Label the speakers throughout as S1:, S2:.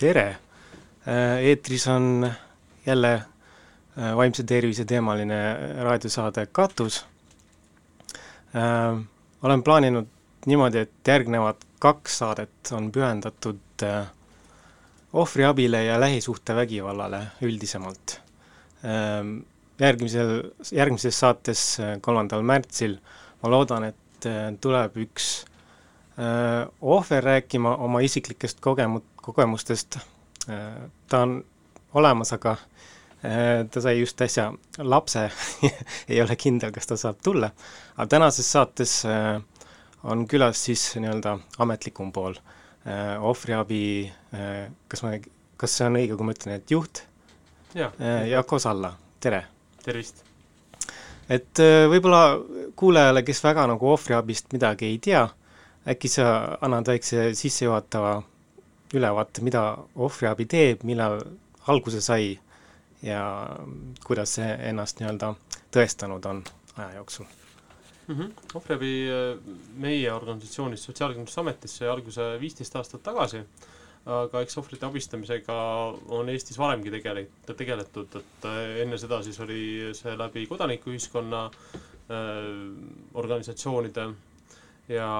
S1: tere! Eetris on jälle vaimse tervise teemaline raadiosaade Katus. Olen plaaninud niimoodi, et järgnevad kaks saadet on pühendatud ohvriabile ja lähisuhtevägivallale üldisemalt. Järgmisel, järgmises saates, kolmandal märtsil, ma loodan, et tuleb üks ohver rääkima oma isiklikest kogemu-, kogemustest, ta on olemas, aga ta sai just äsja lapse ei ole kindel, kas ta saab tulla, aga tänases saates on külas siis nii-öelda ametlikum pool, ohvriabi, kas ma, kas see on õige, kui ma ütlen, et juht? Jako Salla, tere!
S2: tervist!
S1: et võib-olla kuulajale, kes väga nagu ohvriabist midagi ei tea, äkki sa annad väikse sissejuhatava ülevaate, mida ohvriabi teeb, millal alguse sai ja kuidas see ennast nii-öelda tõestanud on aja jooksul
S2: mm? -hmm. ohvriabi meie organisatsioonis Sotsiaalkindlustusametis sai alguse viisteist aastat tagasi, aga eks ohvrite abistamisega on Eestis varemgi tegele-, tegeletud, et enne seda siis oli see läbi kodanikuühiskonna äh, organisatsioonide ja,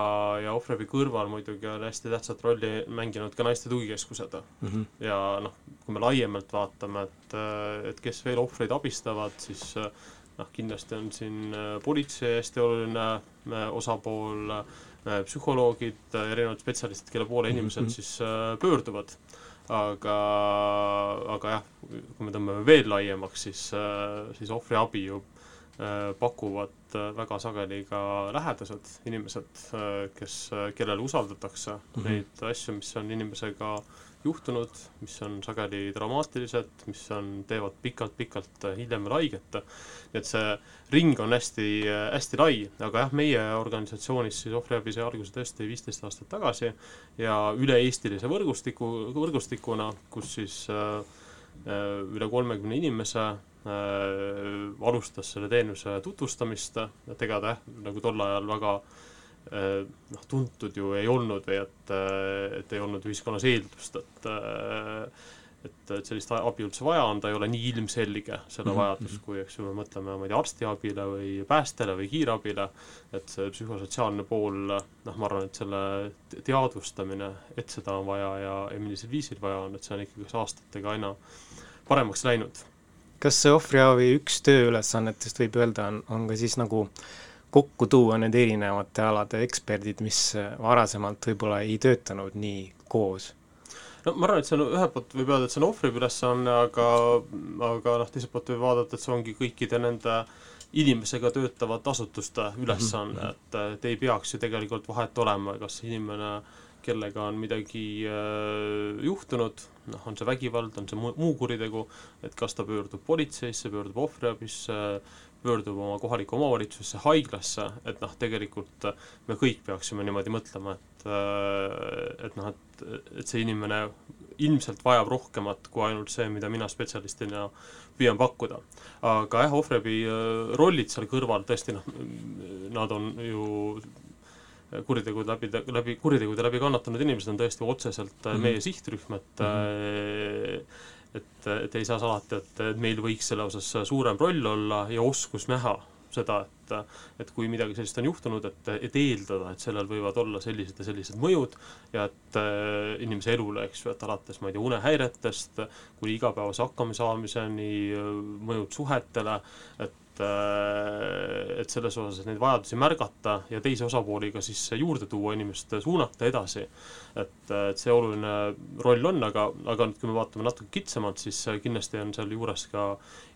S2: ja ohvriabi kõrval muidugi on hästi tähtsat rolli mänginud ka naiste tugikeskused mm. -hmm. ja noh, kui me laiemalt vaatame, et, et kes veel ohvreid abistavad, siis noh, kindlasti on siin politsei hästi oluline äh, osapool, äh, psühholoogid, erinevad spetsialistid, kelle poole inimesed mm -hmm. siis äh, pöörduvad. aga, aga jah, kui me tõmbame veel laiemaks, siis, siis ohvriabi ju pakuvad Äh, väga sageli ka lähedased inimesed, äh, kes, äh, kellele usaldatakse mm -hmm. neid asju, mis on inimesega juhtunud, mis on sageli dramaatilised, mis on, teevad pikalt-pikalt hiljem veel haiget. nii et see ring on hästi, hästi lai, aga jah, meie organisatsioonis siis ohvriabi sai alguse tõesti viisteist aastat tagasi ja üle-eestilise võrgustiku, võrgustikuna, kus siis äh, üle kolmekümne inimese äh, alustas selle teenuse tutvustamist, et ega ta jah, nagu tol ajal väga äh, noh, tuntud ju ei olnud või et, äh, et ei olnud ühiskonnas eeldust, et äh, et, et sellist abi üldse vaja on, ta ei ole nii ilmselge, selle -hmm. vajadus, kui eks ju me mõtleme, ma ei tea, arstiabile või päästele või kiirabile, et see psühhosotsiaalne pool, noh, ma arvan, et selle teadvustamine, et seda on vaja ja, ja millisel viisil vaja on, et see on ikkagi aastatega aina paremaks läinud
S1: kas see ohvriabi üks tööülesannetest võib öelda, on, on ka siis nagu kokku tuua need erinevate alade eksperdid, mis varasemalt võib-olla ei töötanud nii koos?
S2: no ma arvan, et see on ühelt poolt võib öelda, et see on ohvriabi ülesanne, aga aga noh, teiselt poolt võib vaadata, et see ongi kõikide nende inimesega töötavate asutuste ülesanne mm, -hmm. et, et ei peaks ju tegelikult vahet olema, kas inimene äh, kellega on midagi äh, juhtunud, noh, on see vägivald, on see muu kuritegu, et kas ta pöördub politseisse, pöördub ohvriabisse, pöördub oma kohalikku omavalitsusse, haiglasse, et noh, tegelikult me kõik peaksime niimoodi mõtlema, et äh, et noh, et, et see inimene ilmselt vajab rohkemat kui ainult see, mida mina spetsialistina püüan pakkuda. aga jah, ohvriabi äh, rollid seal kõrval tõesti noh, nad on ju kuritegude läbi, läbi, kuritegude läbi kannatanud inimesed on tõesti otseselt mm -hmm. meie sihtrühm, et mm -hmm. et, et ei saa salata, et meil võiks selle osas suurem roll olla ja oskus näha seda, et et kui midagi sellist on juhtunud, et, et eeldada, et sellel võivad olla sellised ja sellised mõjud ja et äh, inimese elule, eks ju, et alates, ma ei tea, unehäiretest kuni igapäevase hakkamasaamiseni, mõjud suhetele, et et, et selles osas, et neid vajadusi märgata ja teisi osapooli ka siis juurde tuua, inimest suunata edasi. et, et see oluline roll on, aga, aga nüüd, kui me vaatame natuke kitsamalt, siis kindlasti on sealjuures ka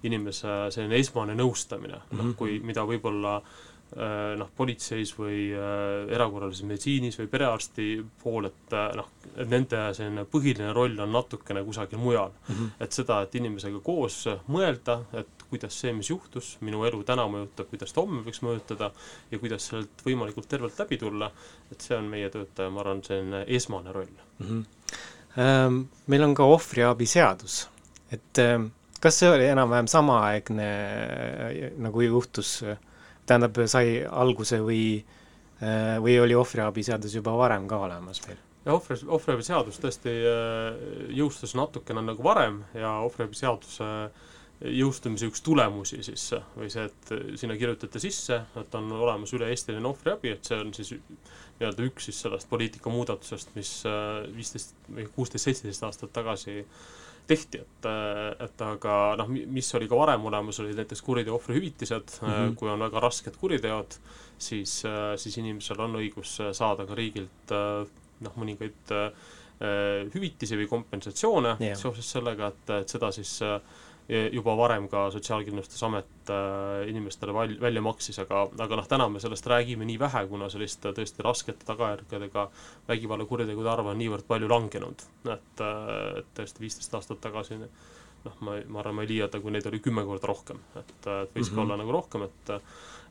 S2: inimese selline esmane nõustamine mm, -hmm. noh, kui, mida võib-olla äh, noh, politseis või äh, erakorralises meditsiinis või perearsti pool, et äh, noh, et nende selline põhiline roll on natukene kusagil mujal mm. -hmm. et seda, et inimesega koos mõelda, et kuidas see, mis juhtus, minu elu täna mõjutab, kuidas ta homme võiks mõjutada ja kuidas sealt võimalikult tervelt läbi tulla, et see on meie töötaja, ma arvan, selline esmane roll mm.
S1: -hmm. Meil on ka ohvriabi seadus, et ähm, kas see oli enam-vähem samaaegne, äh, nagu juhtus, tähendab, sai alguse või, äh, või oli ohvriabi seadus juba varem ka olemas meil?
S2: ja ohvri, ohvriabi seadus tõesti jõustus natukene nagu varem ja ohvriabi seaduse jõustumise üks tulemusi siis või see, et sinna kirjutati sisse, et on olemas üle-eestiline ohvriabi, et see on siis nii-öelda üks siis sellest poliitika muudatusest, mis viisteist või kuusteist, seitseteist aastat tagasi tehti, et, et aga noh, mis oli ka varem olemas, olid näiteks kuriteo ohvrihüvitised mm, -hmm. kui on väga rasked kuriteod, siis, siis inimesel on õigus saada ka riigilt noh, mõningaid hüvitisi või kompensatsioone yeah. seoses sellega, et, et seda siis äh, juba varem ka Sotsiaalkindlustusamet äh, inimestele val-, välja maksis, aga, aga noh, täna me sellest räägime nii vähe, kuna selliste tõesti raskete tagajärgedega vägivallakuritegude arv on niivõrd palju langenud. et, äh, et tõesti viisteist aastat tagasi noh, ma, ma arvan, ma ei liialda, kui neid oli kümme korda rohkem, et, et võis mm -hmm. ka olla nagu rohkem, et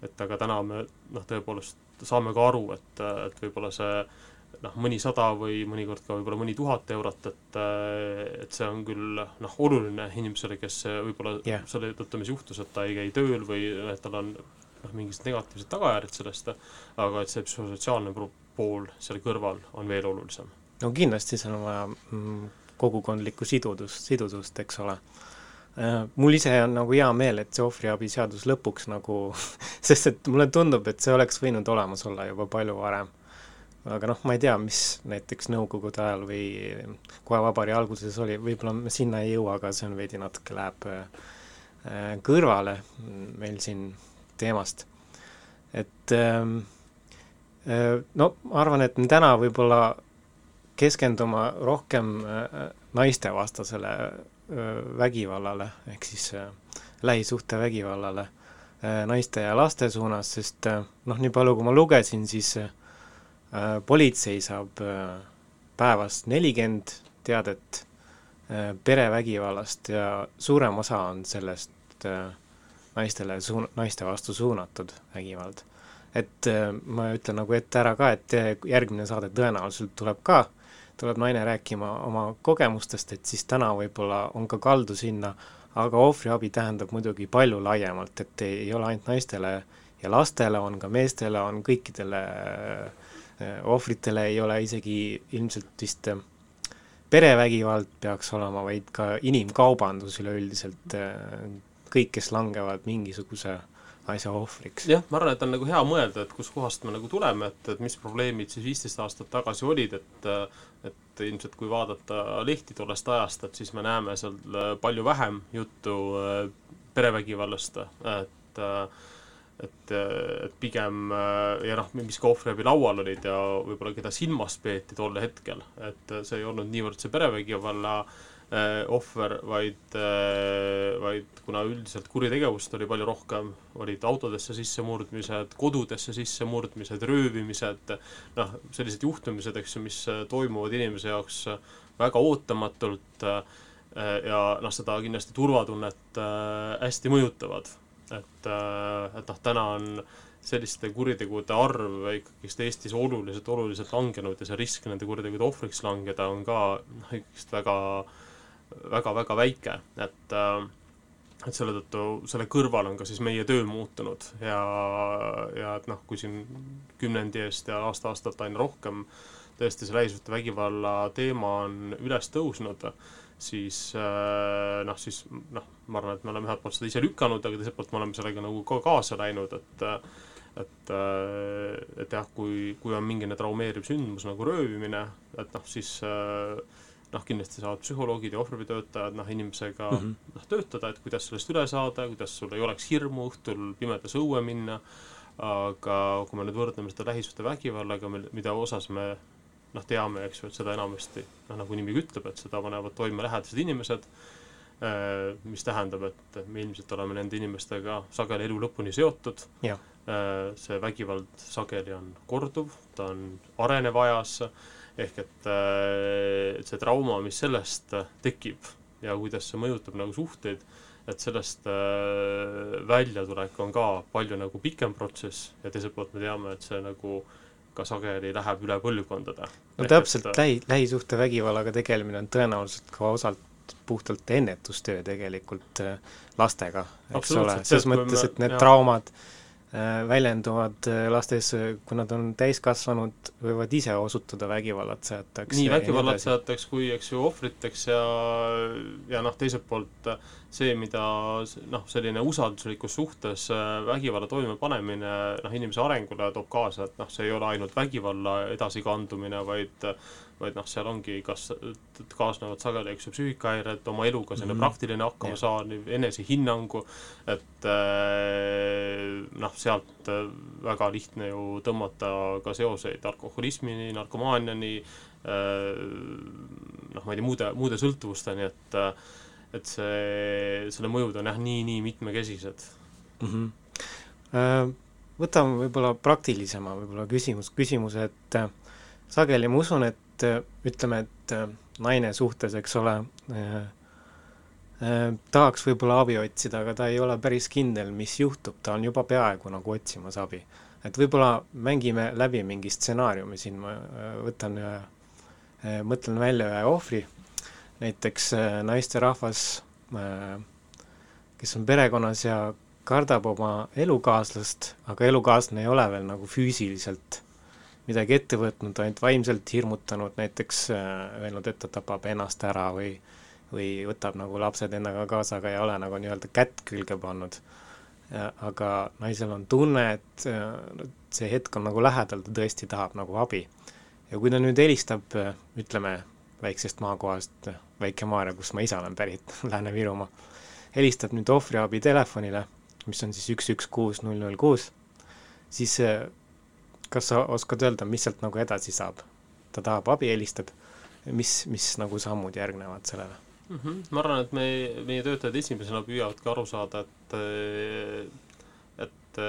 S2: et aga täna me noh, tõepoolest saame ka aru, et, et võib-olla see noh, mõnisada või mõnikord ka võib-olla mõni tuhat eurot, et et see on küll noh, oluline inimesele, kes võib-olla yeah. selle tõttu, mis juhtus, et ta ei käi tööl või et tal on noh, mingisugused negatiivsed tagajärjed sellest, aga et see psühhosotsiaalne pool seal kõrval on veel olulisem.
S1: no kindlasti seal on vaja mm, kogukondlikku sidudust, sidusust, eks ole äh, mul ise on nagu hea meel, et see ohvriabi seadus lõpuks nagu sest et mulle tundub, et see oleks võinud olemas olla juba palju varem aga noh, ma ei tea, mis näiteks Nõukogude ajal või kohe vabariigi alguses oli, võib-olla me sinna ei jõua, aga see on veidi natuke läheb äh, kõrvale meil siin teemast. et ähm, äh, no ma arvan, et me täna võib-olla keskenduma rohkem äh, naistevastasele vägivallale, ehk siis lähisuhtevägivallale naiste ja laste suunas, sest noh, nii palju, kui ma lugesin, siis äh, politsei saab äh, päevas nelikümmend teadet äh, perevägivallast ja suurem osa on sellest naistele suun-, naiste vastu suunatud vägivald. et ma ütlen nagu ette ära ka, et järgmine saade tõenäoliselt tuleb ka, tuleb naine rääkima oma kogemustest, et siis täna võib-olla on ka kaldu sinna, aga ohvriabi tähendab muidugi palju laiemalt, et ei, ei ole ainult naistele ja lastele, on ka meestele, on kõikidele äh, Äh, ohvritele ei ole isegi ilmselt vist äh, perevägivald peaks olema, vaid ka inimkaubandus üleüldiselt, äh, kõik, kes langevad mingisuguse asja ohvriks.
S2: jah, ma arvan, et on nagu hea mõelda, et kuskohast me nagu tuleme, et, et mis probleemid siis viisteist aastat tagasi olid, et et ilmselt kui vaadata lehti tollest ajast, et siis me näeme seal palju vähem juttu perevägivallast, et äh, et, et pigem ja noh, mis ka ohvriabi laual olid ja võib-olla keda silmas peeti tol hetkel, et see ei olnud niivõrd see perevägivalla eh, ohver, vaid eh,, vaid kuna üldiselt kuritegevust oli palju rohkem, olid autodesse sissemurdmised, kodudesse sissemurdmised, röövimised, noh, sellised juhtumised, eks ju, mis toimuvad inimese jaoks väga ootamatult ja noh, seda kindlasti turvatunnet hästi mõjutavad et, äh, et noh, täna on selliste kuritegude arv ikkagist Eestis oluliselt, oluliselt langenud ja see risk nende kuritegude ohvriks langeda on ka noh, ikkagist väga, väga, väga väike, et äh, et selle tõttu, selle kõrval on ka siis meie töö muutunud ja, ja et noh, kui siin kümnendi eest ja aasta-aastalt aina rohkem tõesti see lähisuhtevägivalla teema on üles tõusnud, siis äh, noh, siis noh, ma arvan, et me oleme ühelt poolt seda ise lükanud, aga teiselt poolt me oleme sellega nagu ka kaasa läinud, et et, äh, et jah, kui, kui on mingine traumeeriv sündmus nagu röövimine, et noh, siis äh, noh, kindlasti saavad psühholoogid ja ohvriabitöötajad noh, inimesega mm -hmm. noh, töötada, et kuidas sellest üle saada, kuidas sul ei oleks hirmu õhtul pimedas õue minna, aga kui me nüüd võrdleme seda lähisuhtevägivallaga, mida osas me noh, teame, eks ju, et seda enamasti noh, nagu nimigi ütleb, et seda panevad toime lähedased inimesed, äh, mis tähendab, et me ilmselt oleme nende inimestega sageli elu lõpuni seotud, äh, see vägivald sageli on korduv, ta on arenev ajas, ehk et, äh, et see trauma, mis sellest tekib ja kuidas see mõjutab nagu suhteid, et sellest väljatulek on ka palju nagu pikem protsess ja teiselt poolt me teame, et see nagu äh, ka sageli läheb üle põlvkondade.
S1: no täpselt, lähi, lähisuhtevägivallaga tegelemine on tõenäoliselt ka osalt puhtalt ennetustöö tegelikult äh, lastega, eks ole, selles mõttes, et need jah. traumad äh, väljenduvad äh, lastes, kui nad on täiskasvanud, võivad ise osutuda vägivallatseajateks.
S2: nii vägivallatseajateks kui eks ju ohvriteks ja, ja noh, teiselt poolt see, mida noh, selline usalduslikus suhtes vägivalla toimepanemine noh, inimese arengule toob kaasa, et noh, see ei ole ainult vägivalla edasikandumine, vaid vaid noh, seal ongi kas, kaasnevad sageli, eks ju, psüühikahäired, oma eluga selline mm -hmm. praktiline hakkamasaamine, enesehinnangu, et äh, noh, sealt äh, väga lihtne ju tõmmata ka seoseid alkoholismini, narkomaaniani äh,, noh, ma ei tea, muude, muude sõltuvusteni, et et see, selle mõjud on jah, nii, nii mitmekesised
S1: mm. -hmm. Võtame võib-olla praktilisema võib-olla küsimus, küsimuse, et sageli ma usun, et et äh, ütleme, et äh, naine suhtes, eks ole äh,, äh, tahaks võib-olla abi otsida, aga ta ei ole päris kindel, mis juhtub, ta on juba peaaegu nagu otsimas abi. et võib-olla mängime läbi mingi stsenaariumi siin, ma äh, võtan ühe mõtlen välja ühe ohvri, näiteks naisterahvas kes on perekonnas ja kardab oma elukaaslast, aga elukaaslane ei ole veel nagu füüsiliselt midagi ette võtnud, ainult vaimselt hirmutanud, näiteks äh, öelnud, et ta tapab ennast ära või või võtab nagu lapsed endaga kaasa, aga ei ole nagu nii-öelda kätt külge pannud. aga naisel on tunne, et äh, see hetk on nagu lähedal, ta tõesti tahab nagu abi. ja kui ta nüüd helistab, äh, ütleme, väiksest maakohast, Väike-Maarja, kus ma ise olen pärit, Lääne-Virumaa, helistab nüüd ohvriabi telefonile, mis on siis üks, üks, kuus, null, null, kuus, siis kas sa oskad öelda, mis sealt nagu edasi saab? ta tahab abi, helistab, mis, mis nagu sammud järgnevad sellele
S2: mm? -hmm. ma arvan, et me, meie töötajad esimesena püüavadki aru saada, et et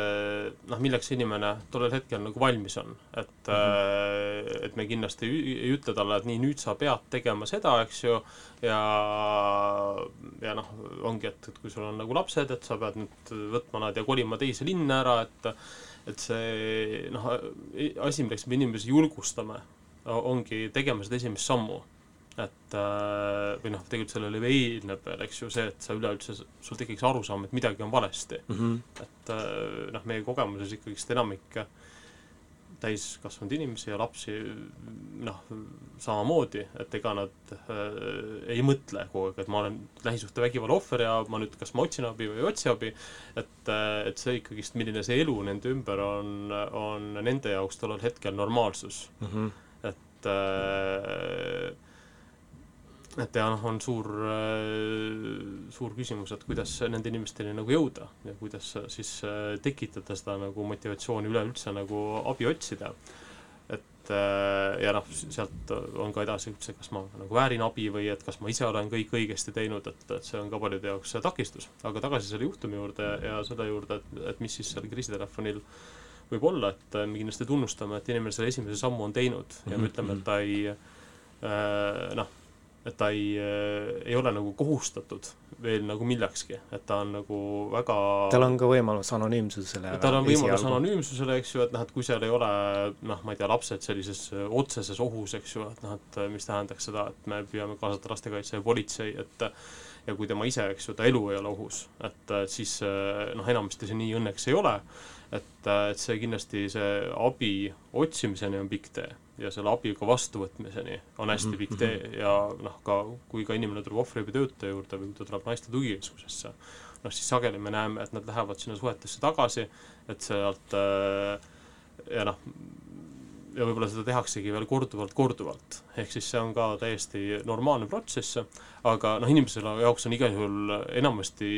S2: noh, milleks inimene tollel hetkel nagu valmis on. et mm, -hmm. et me kindlasti ei, ütle talle, et nii, nüüd sa pead tegema seda, eks ju, ja ja noh, ongi, et, et kui sul on nagu lapsed, et sa pead nüüd võtma nad ja kolima teise linna ära, et et see noh, asi, milleks me inimesi julgustame, ongi tegema seda esimest sammu. et äh, või noh, tegelikult sellele eelneb veel, eks ju, see, et sa üleüldse, sul tekiks arusaam, et midagi on valesti mm. -hmm. et äh, noh, meie kogemuses ikkagist enamik äh, täiskasvanud inimesi ja lapsi noh, samamoodi, et ega nad äh, ei mõtle kogu aeg, et ma olen lähisuhtevägivalla ohver ja ma nüüd, kas ma otsin abi või ei otsi abi, et äh,, et see ikkagist, milline see elu nende ümber on, on nende jaoks tollel hetkel normaalsus mm. -hmm. et äh, et ja noh, on suur, äh, suur küsimus, et kuidas nende inimesteni nagu jõuda ja kuidas siis äh, tekitada seda nagu motivatsiooni üleüldse nagu abi otsida. et äh, ja noh, sealt on ka edasi üldse, kas ma nagu väärin abi või et kas ma ise olen kõik õigesti teinud, et, et see on ka paljude jaoks takistus. aga tagasi selle juhtumi juurde ja selle juurde, et, et mis siis seal kriisitelefonil võib olla, et me kindlasti tunnustame, et inimene selle esimese sammu on teinud ja me ütleme, et ta ei äh, noh et ta ei, äh, ei ole nagu kohustatud veel nagu millekski, et ta on nagu väga
S1: tal on ka võimalus anonüümsusele
S2: tal on võimalus anonüümsusele, eks ju, et noh, et kui seal ei ole noh, ma ei tea, lapsed sellises äh, otseses ohus, eks ju, et noh, et äh, mis tähendaks seda, et me püüame kaasata lastekaitse ja politsei, et ja kui tema ise, eks ju, ta elu ei ole ohus, et siis noh, enamasti see nii õnneks ei ole, et, et see kindlasti, see abi otsimiseni on pikk tee ja selle abiga vastuvõtmiseni on hästi mhm, pikk tee mhm. ja noh, ka kui ka inimene tuleb ohvriabitöötaja juurde või kui ta tuleb naiste tugikeskusesse, noh siis sageli me näeme, et nad lähevad sinna suhetesse tagasi, et sealt äh, ja noh, ja võib-olla seda tehaksegi veel korduvalt, korduvalt. ehk siis see on ka täiesti normaalne protsess, aga noh, inimesele jaoks on igal juhul enamasti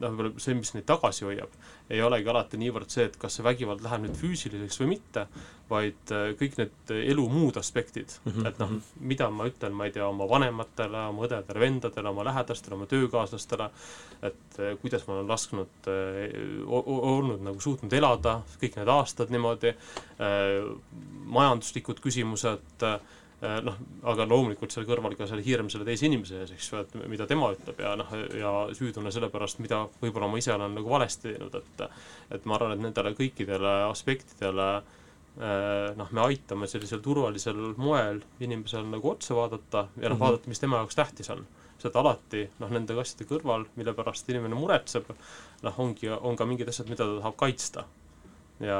S2: noh, võib-olla see, mis neid tagasi hoiab, ei olegi alati niivõrd see, et kas see vägivald läheb nüüd füüsiliseks või mitte, vaid äh, kõik need elu muud aspektid mm, -hmm. et noh, mhm. mida ma ütlen, ma ei tea, oma vanematele, oma õdedele-vendadele, oma lähedastele, oma töökaaslastele, et äh, kuidas ma olen lasknud, äh, olnud nagu suutnud elada kõik need aastad niimoodi, majanduslikud küsimused, Äh, noh, aga loomulikult seal kõrval ka selle hirm selle teise inimese ees, eks ju, et mida tema ütleb ja noh, ja süütunne selle pärast, mida võib-olla ma ise olen nagu valesti teinud, et et ma arvan, et nendele kõikidele aspektidele äh, noh, me aitame sellisel turvalisel moel inimesel nagu otsa vaadata ja noh, mhm. vaadata, mis tema jaoks tähtis on. sest alati noh, nende asjade kõrval, mille pärast inimene muretseb, noh, ongi, on ka mingid asjad, mida ta tahab kaitsta ja,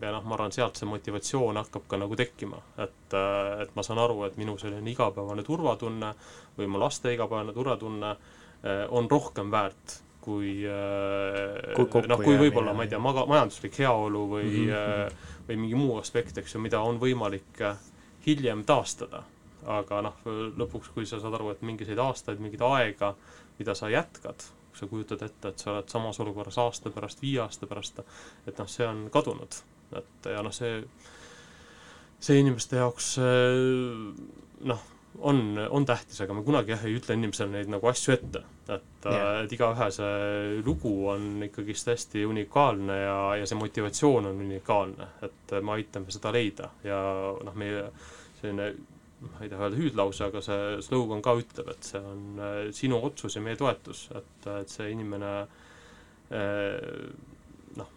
S2: ja noh, ma arvan, sealt see motivatsioon hakkab ka nagu tekkima, et, et ma saan aru, et minu selline igapäevane turvatunne või mu laste igapäevane turvatunne eh, on rohkem väärt kui, eh, kui noh, kui võib-olla, ma ei tea, maga-, majanduslik heaolu või mm, -hmm. või mingi muu aspekt, eks ju, mida on võimalik hiljem taastada. aga noh, lõpuks, kui sa saad aru, et mingisuguseid aastaid, mingit aega, mida sa jätkad, kui sa kujutad ette, et sa oled samas olukorras aasta pärast, viie aasta pärast, et noh, see on kadunud. et ja noh, see, see inimeste jaoks noh, on, on tähtis, aga me kunagi jah, ei ütle inimesele neid nagu asju ette. et yeah., et igaühe see lugu on ikkagist hästi unikaalne ja, ja see motivatsioon on unikaalne, et me aitame seda leida ja noh, meie selline ma ei taha öelda hüüdlause, aga see slogan ka ütleb, et see on äh, sinu otsus ja meie toetus, et, et see inimene äh, noh,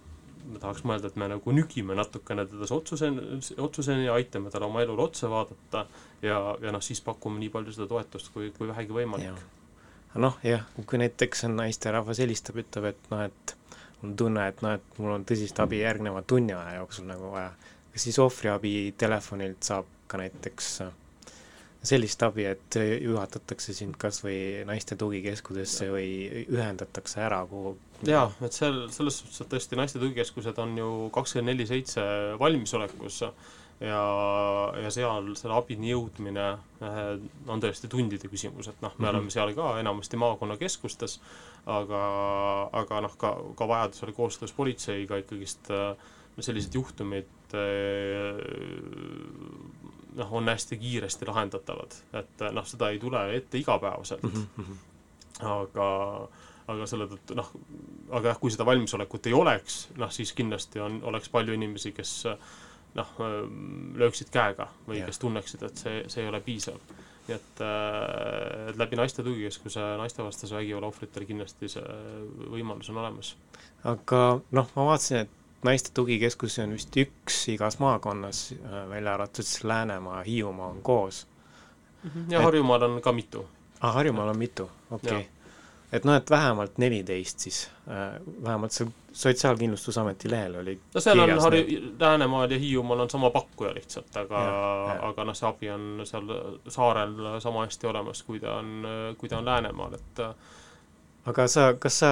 S2: ma tahaks mõelda, et me nagu nügime natukene teda otsuseni, otsuseni ja aitame tal oma elule otsa vaadata ja, ja noh, siis pakume nii palju seda toetust, kui, kui vähegi võimalik.
S1: noh jah, kui näiteks naisterahvas helistab, ütleb, et noh, et on tunne, et noh, et mul on tõsist abi järgneva tunni aja jooksul nagu vaja, kas siis ohvriabi telefonilt saab ka näiteks äh, sellist abi, et juhatatakse sind kas või naiste tugikeskusesse või ühendatakse ära kuhu
S2: jaa, et seal, selles suhtes, et tõesti naiste tugikeskused on ju kakskümmend neli seitse valmisolekus ja, ja seal selle abini jõudmine eh, on tõesti tundide küsimus, et noh, me mm -hmm. oleme seal ka enamasti maakonnakeskustes, aga, aga noh, ka, ka vajadusel koostöös politseiga ikkagist eh, sellised juhtumid eh, noh, on hästi kiiresti lahendatavad, et noh, seda ei tule ette igapäevaselt mm. -hmm. aga, aga selle tõttu noh, aga jah, kui seda valmisolekut ei oleks, noh siis kindlasti on, oleks palju inimesi, kes noh, lööksid käega või yeah. kes tunneksid, et see, see ei ole piisav. nii et, äh, et läbi naiste tugikeskuse naistevastase vägivalla ohvritel kindlasti see võimalus on olemas.
S1: aga noh, ma vaatasin, et naiste tugikeskusi on vist üks igas maakonnas, äh, välja arvatud siis Läänemaa, Hiiumaa on koos.
S2: Mhm. ja et... Harjumaal on ka mitu.
S1: aa, ah, Harjumaal on mitu, okei okay. et noh, et vähemalt neliteist siis äh,, vähemalt seal Sotsiaalkindlustusameti lehel oli
S2: no seal on Harju-, Läänemaal ja Hiiumaal on sama pakkuja lihtsalt, aga, aga noh, see abi on seal saarel sama hästi olemas, kui ta on, kui ta on Läänemaal, et
S1: aga sa, kas sa,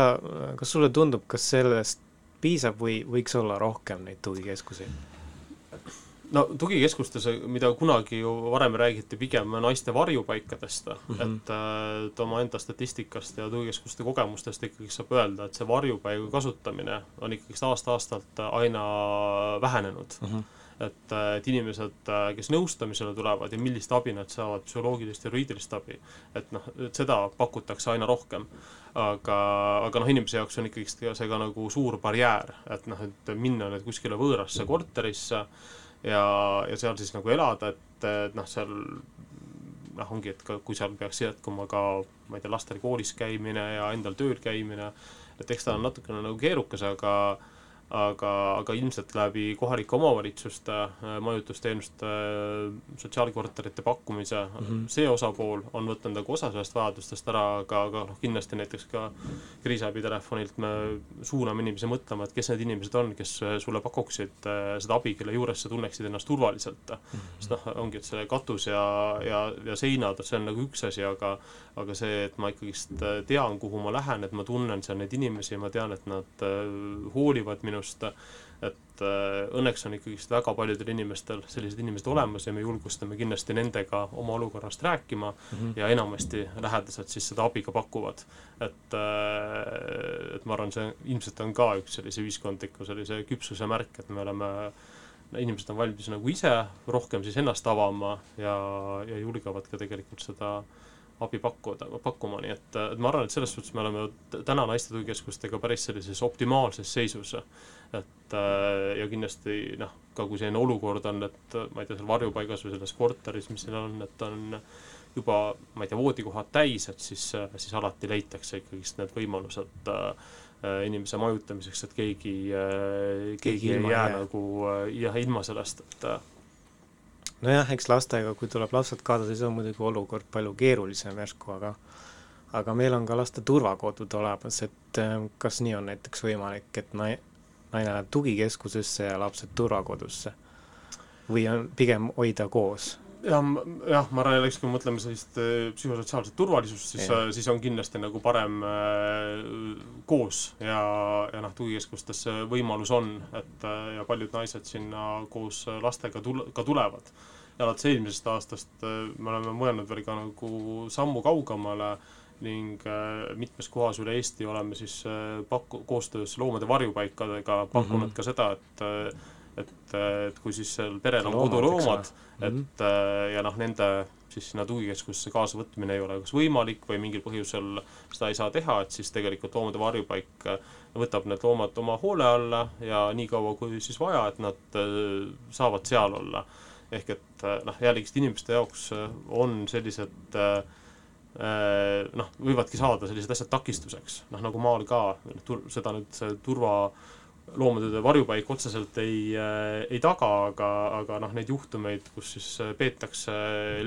S1: kas sulle tundub, kas sellest piisab või võiks olla rohkem neid tugikeskuseid?
S2: no tugikeskustes, mida kunagi ju varem räägiti pigem naiste varjupaikadest mm, -hmm. et, et oma enda statistikast ja tugikeskuste kogemustest ikkagi saab öelda, et see varjupaiga kasutamine on ikkagist aasta-aastalt aina vähenenud mm. -hmm et, et inimesed, kes nõustamisele tulevad ja millist abi nad saavad, psühholoogilist ja juriidilist abi, et noh, et seda pakutakse aina rohkem. Aga, aga noh, inimese jaoks on ikkagist see ka nagu suur barjäär, et noh, et minna nüüd kuskile võõrasse korterisse ja, ja seal siis nagu elada, et, et noh, seal noh, ongi, et ka kui seal peaks jätkuma ka ma ei tea, lastel koolis käimine ja endal tööl käimine, et eks ta on natukene nagu keerukas, aga aga, aga ilmselt läbi kohalike omavalitsuste äh, majutusteenuste, äh, sotsiaalkorterite pakkumise mm, -hmm. see osapool on võtnud nagu osa sellest vajadustest ära, aga, aga noh, kindlasti näiteks ka kriisiabitelefonilt me suuname inimesi mõtlema, et kes need inimesed on, kes äh, sulle pakuksid seda abi, kelle juures sa tunneksid ennast turvaliselt mm. -hmm. sest noh, ongi, et see katus ja, ja, ja seinad, see on nagu üks asi, aga aga see, et ma ikkagist tean, kuhu ma lähen, et ma tunnen seal neid inimesi, ma tean, et nad hoolivad minust, minust, et äh, õnneks on ikkagist väga paljudel inimestel sellised inimesed olemas ja me julgustame kindlasti nendega oma olukorrast rääkima mm -hmm. ja enamasti lähedased siis seda abi ka pakuvad. et, äh, et ma arvan, see ilmselt on ka üks sellise ühiskondliku sellise küpsuse märk, et me oleme inimesed on valmis nagu ise rohkem siis ennast avama ja, ja julgevad ka tegelikult seda äh, abi pakkuda, pakkuma, nii et, et ma arvan, et selles suhtes me oleme täna naiste tugikeskustega päris sellises optimaalses seisus. et äh, ja kindlasti noh, ka kui selline olukord on, et ma ei tea, seal varjupaigas või selles korteris, mis seal on, et on juba, ma ei tea, voodikohad täis, et siis, siis alati leitakse ikkagist need võimalused äh, inimese majutamiseks, et keegi äh,, keegi ei jää nagu äh, jah, ilma sellest, et äh,
S1: nojah, eks lastega, kui tuleb lapsed kaasa, siis on muidugi olukord palju keerulisem järsku, aga aga meil on ka laste turvakodud olemas, et äh, kas nii on näiteks võimalik, et na-,
S3: naine läheb tugikeskusesse ja lapsed turvakodusse? või on pigem hoida koos?
S2: Jah, jah, ma arvan jällegi, kui me mõtleme sellist äh, psühhosotsiaalset turvalisust, siis, siis on kindlasti nagu parem äh, koos ja, ja noh, tugikeskustes see võimalus on, et äh, ja paljud naised sinna koos lastega tul-, ka tulevad. ja alates eelmisest aastast me oleme mõelnud veel ka nagu sammu kaugemale ning mitmes kohas üle Eesti oleme siis paku-, koostöös loomade varjupaikadega pakkunud mm -hmm. ka seda, et et, et kui siis seal perel on koduloomad, et mm -hmm. ja noh, nende siis sinna tugikeskusesse kaasavõtmine ei ole kas võimalik või mingil põhjusel seda ei saa teha, et siis tegelikult loomade varjupaik võtab need loomad oma hoole alla ja niikaua, kui siis vaja, et nad äh, saavad seal olla. ehk et noh, jällegist inimeste jaoks on sellised noh, võivadki saada sellised asjad takistuseks, noh nagu maal ka, seda nüüd see turva loomade varjupaik otseselt ei äh,, ei taga, aga, aga noh, neid juhtumeid, kus siis äh, peetakse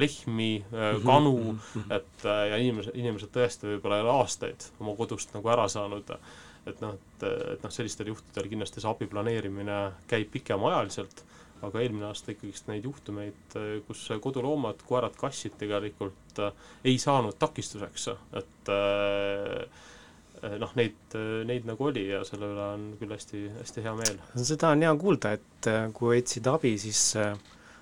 S2: lehmi äh,, mhm, kanu mm, -hmm. et ja inimesed, inimesed tõesti võib-olla ei ole aastaid oma kodust nagu ära saanud, et noh, et, et noh, sellistel juhtudel kindlasti see abi planeerimine käib pikemaajaliselt, aga eelmine aasta ikkagist neid juhtumeid, kus koduloomad, koerad, kassid tegelikult ei saanud takistuseks, et äh, noh, neid, eh, neid nagu oli ja selle üle on küll hästi, hästi hea meel.
S3: seda on hea kuulda, et eh, kui otsid abi, siis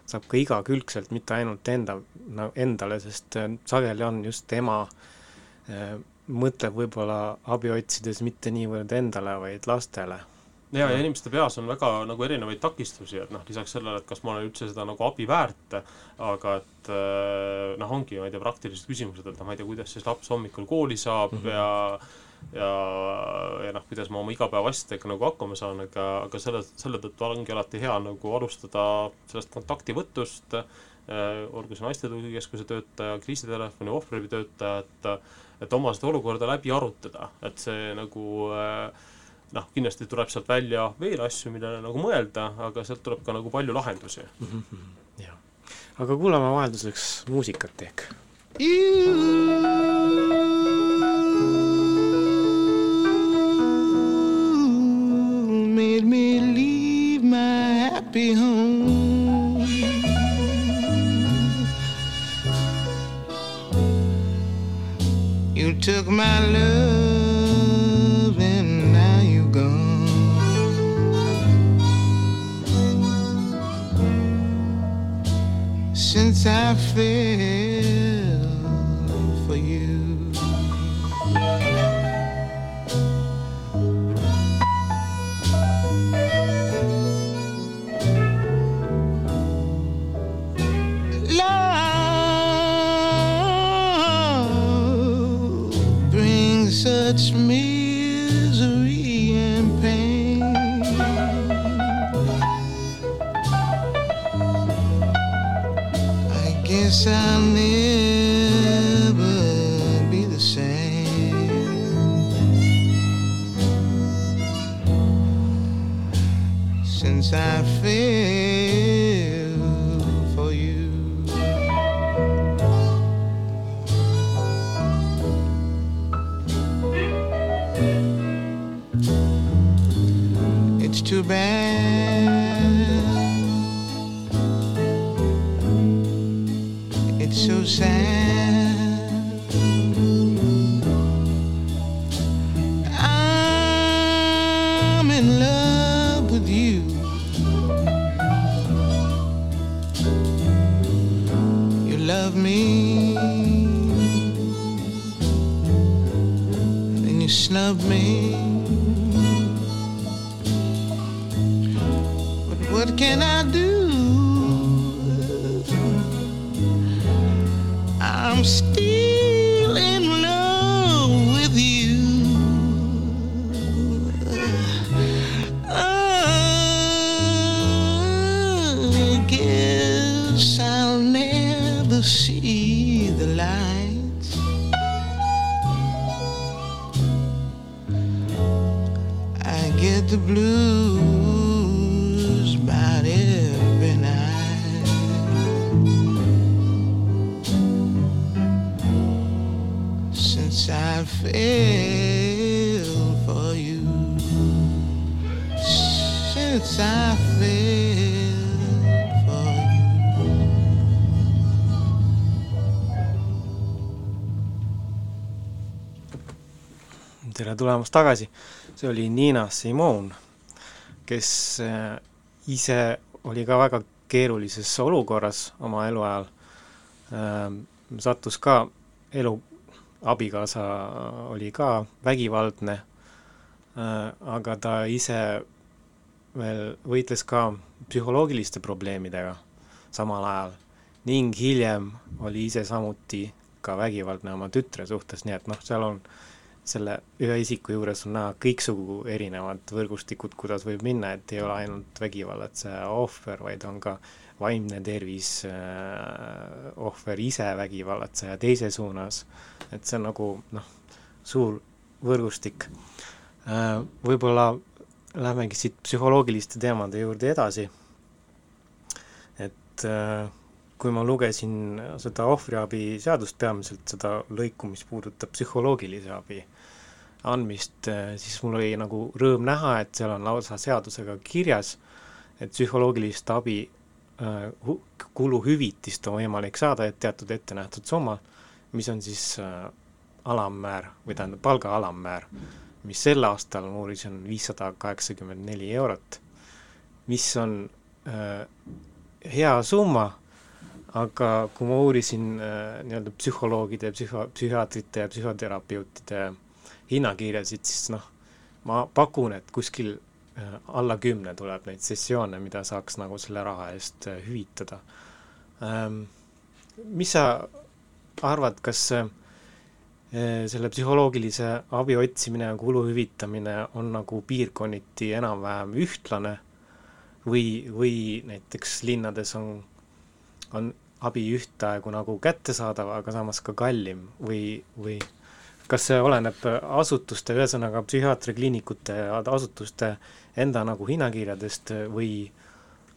S3: saab ka igakülgselt, mitte ainult enda, no endale, sest sageli on just ema mõtleb võib-olla abi otsides mitte niivõrd endale, vaid lastele
S2: ja, ja inimeste peas on väga nagu erinevaid takistusi, et noh, lisaks sellele, et kas ma olen üldse seda nagu abi väärt, aga et noh, ongi, ma ei tea, praktilised küsimused, et noh, ma ei tea, kuidas siis laps hommikul kooli saab mm -hmm. ja ja, ja noh, kuidas ma oma igapäevaasjadega nagu hakkama saan, aga, aga selle, selle tõttu ongi alati hea nagu alustada sellest kontaktivõtust äh,, olgu see naiste tugikeskuse töötaja, kriisitelefoni ohvriabi töötaja, et et oma seda olukorda läbi arutada, et see nagu äh, noh, kindlasti tuleb sealt välja veel asju, millele nagu mõelda, aga sealt tuleb ka nagu palju lahendusi mm.
S3: -hmm. jah, aga kuulame vahelduseks muusikat ehk. Happy home. You took my love love me. Then you snub me. But what can I do?
S1: Tulemast tagasi, see oli Nina Simone, kes äh, ise oli ka väga keerulises olukorras oma eluajal, sattus ka elu, abikaasa oli ka vägivaldne, aga ta ise veel võitles ka psühholoogiliste probleemidega samal ajal ning hiljem oli ise samuti ka vägivaldne oma tütre suhtes, nii et noh, seal on selle ühe isiku juures on näha kõiksugu erinevad võrgustikud, kuidas võib minna, et ei ole ainult vägivallatseja ohver, vaid on ka vaimne tervis äh, ohver ise vägivallatseja teise suunas, et see on nagu noh, suur võrgustik äh,. Võib-olla lähmegi siit psühholoogiliste teemade juurde edasi, et äh, kui ma lugesin seda ohvriabi seadust, peamiselt seda lõiku, mis puudutab psühholoogilise abi andmist, siis mul oli nagu rõõm näha, et seal on lausa seadusega kirjas, et psühholoogilist abi äh, kuluhüvitist on võimalik saada, et teatud ettenähtud summa, mis on siis äh, alammäär või tähendab, palga alammäär, mis sel aastal muuris on viissada kaheksakümmend neli eurot, mis on hea summa aga kui ma uurisin äh, nii-öelda psühholoogide, psühho-, psühhiaatrite ja psühhoterapeutide hinnakirjasid, siis noh, ma pakun, et kuskil äh, alla kümne tuleb neid sessioone, mida saaks nagu selle raha eest äh, hüvitada ähm,. Mis sa arvad, kas äh, selle psühholoogilise abi otsimine ja kulu hüvitamine on nagu piirkonniti enam-vähem ühtlane või, või näiteks linnades on, on abi ühtaegu nagu kättesaadav, aga samas ka kallim või, või kas see oleneb asutuste, ühesõnaga psühhiaatriakliinikute ja asutuste enda nagu hinnakirjadest või,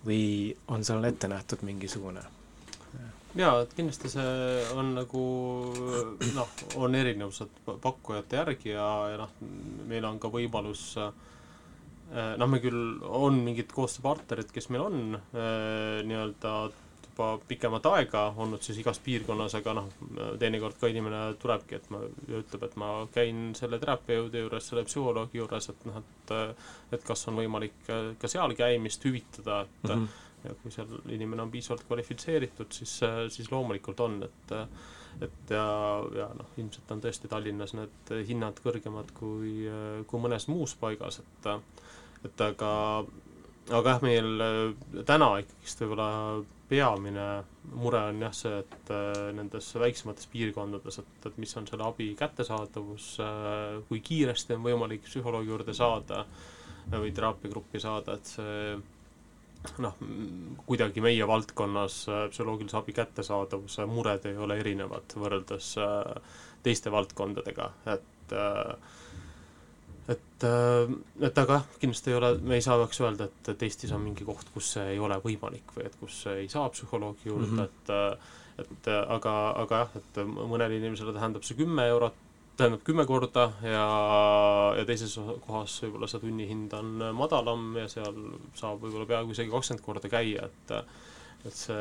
S1: või on seal ette nähtud mingisugune?
S2: jaa, et kindlasti see on nagu noh, on erinevused pakkujate järgi ja, ja noh, meil on ka võimalus noh, me küll, on mingid koostööpartnerid, kes meil on eh, nii-öelda juba pikemat aega olnud siis igas piirkonnas, aga noh, teinekord ka inimene tulebki, et ma, ütleb, et ma käin selle terapeudi juures, selle psühholoogi juures, et noh, et et kas on võimalik ka seal käimist hüvitada, et mm -hmm. ja kui seal inimene on piisavalt kvalifitseeritud, siis, siis loomulikult on, et et ja, ja noh, ilmselt on tõesti Tallinnas need hinnad kõrgemad kui, kui mõnes muus paigas, et et aga aga jah, meil täna ikkagist võib-olla peamine mure on jah see, et äh, nendes väiksemates piirkondades, et, et mis on selle abi kättesaadavus äh,, kui kiiresti on võimalik psühholoogi juurde saada äh, või teraapiagruppi saada, et see noh, kuidagi meie valdkonnas psühholoogilise abi kättesaadavuse mured ei ole erinevad võrreldes teiste valdkondadega, et äh, et, äh, et aga jah, kindlasti ei ole, me ei saaks öelda, et, et Eestis on mingi koht, kus see ei ole võimalik või et kus ei saa psühholoogi juurde mm, -hmm. et äh, et aga, aga jah, et mõnele inimesele tähendab see kümme eurot, tähendab kümme korda ja, ja teises kohas võib-olla see tunnihind on madalam ja seal saab võib-olla peaaegu isegi kakskümmend korda käia, et et see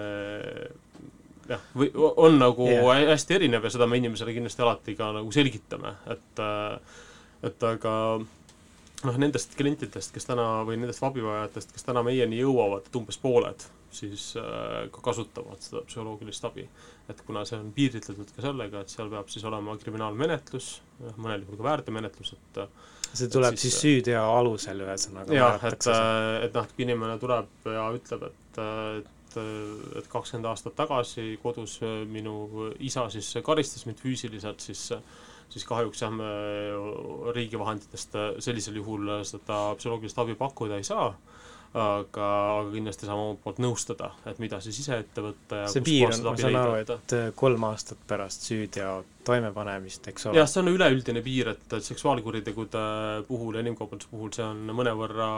S2: jah, või on nagu yeah. hästi erinev ja seda me inimesele kindlasti alati ka nagu selgitame, et äh, et aga noh, nendest klientidest, kes täna või nendest abivajajatest, kes täna meieni jõuavad, et umbes pooled siis äh, ka kasutavad seda psühholoogilist abi. et kuna see on piiritletud ka sellega, et seal peab siis olema kriminaalmenetlus, mõnel juhul ka väärteomenetlus, et
S1: see tuleb et siis, siis süüteo alusel ühesõnaga?
S2: jah, et, et noh, kui inimene tuleb ja ütleb, et, et et kakskümmend aastat tagasi kodus minu isa siis karistas mind füüsiliselt, siis siis kahjuks jah, me riigi vahenditest sellisel juhul seda psühholoogilist abi pakkuda ei saa, aga, aga kindlasti saame omalt poolt nõustada, et mida siis ise ette võtta ja
S1: see piir on, ma saan aru, et kolm aastat pärast süüteod toimepanemist, eks ole.
S2: jah, see on üleüldine piir, et seksuaalkuritegude puhul ja inimkaubanduse puhul see on mõnevõrra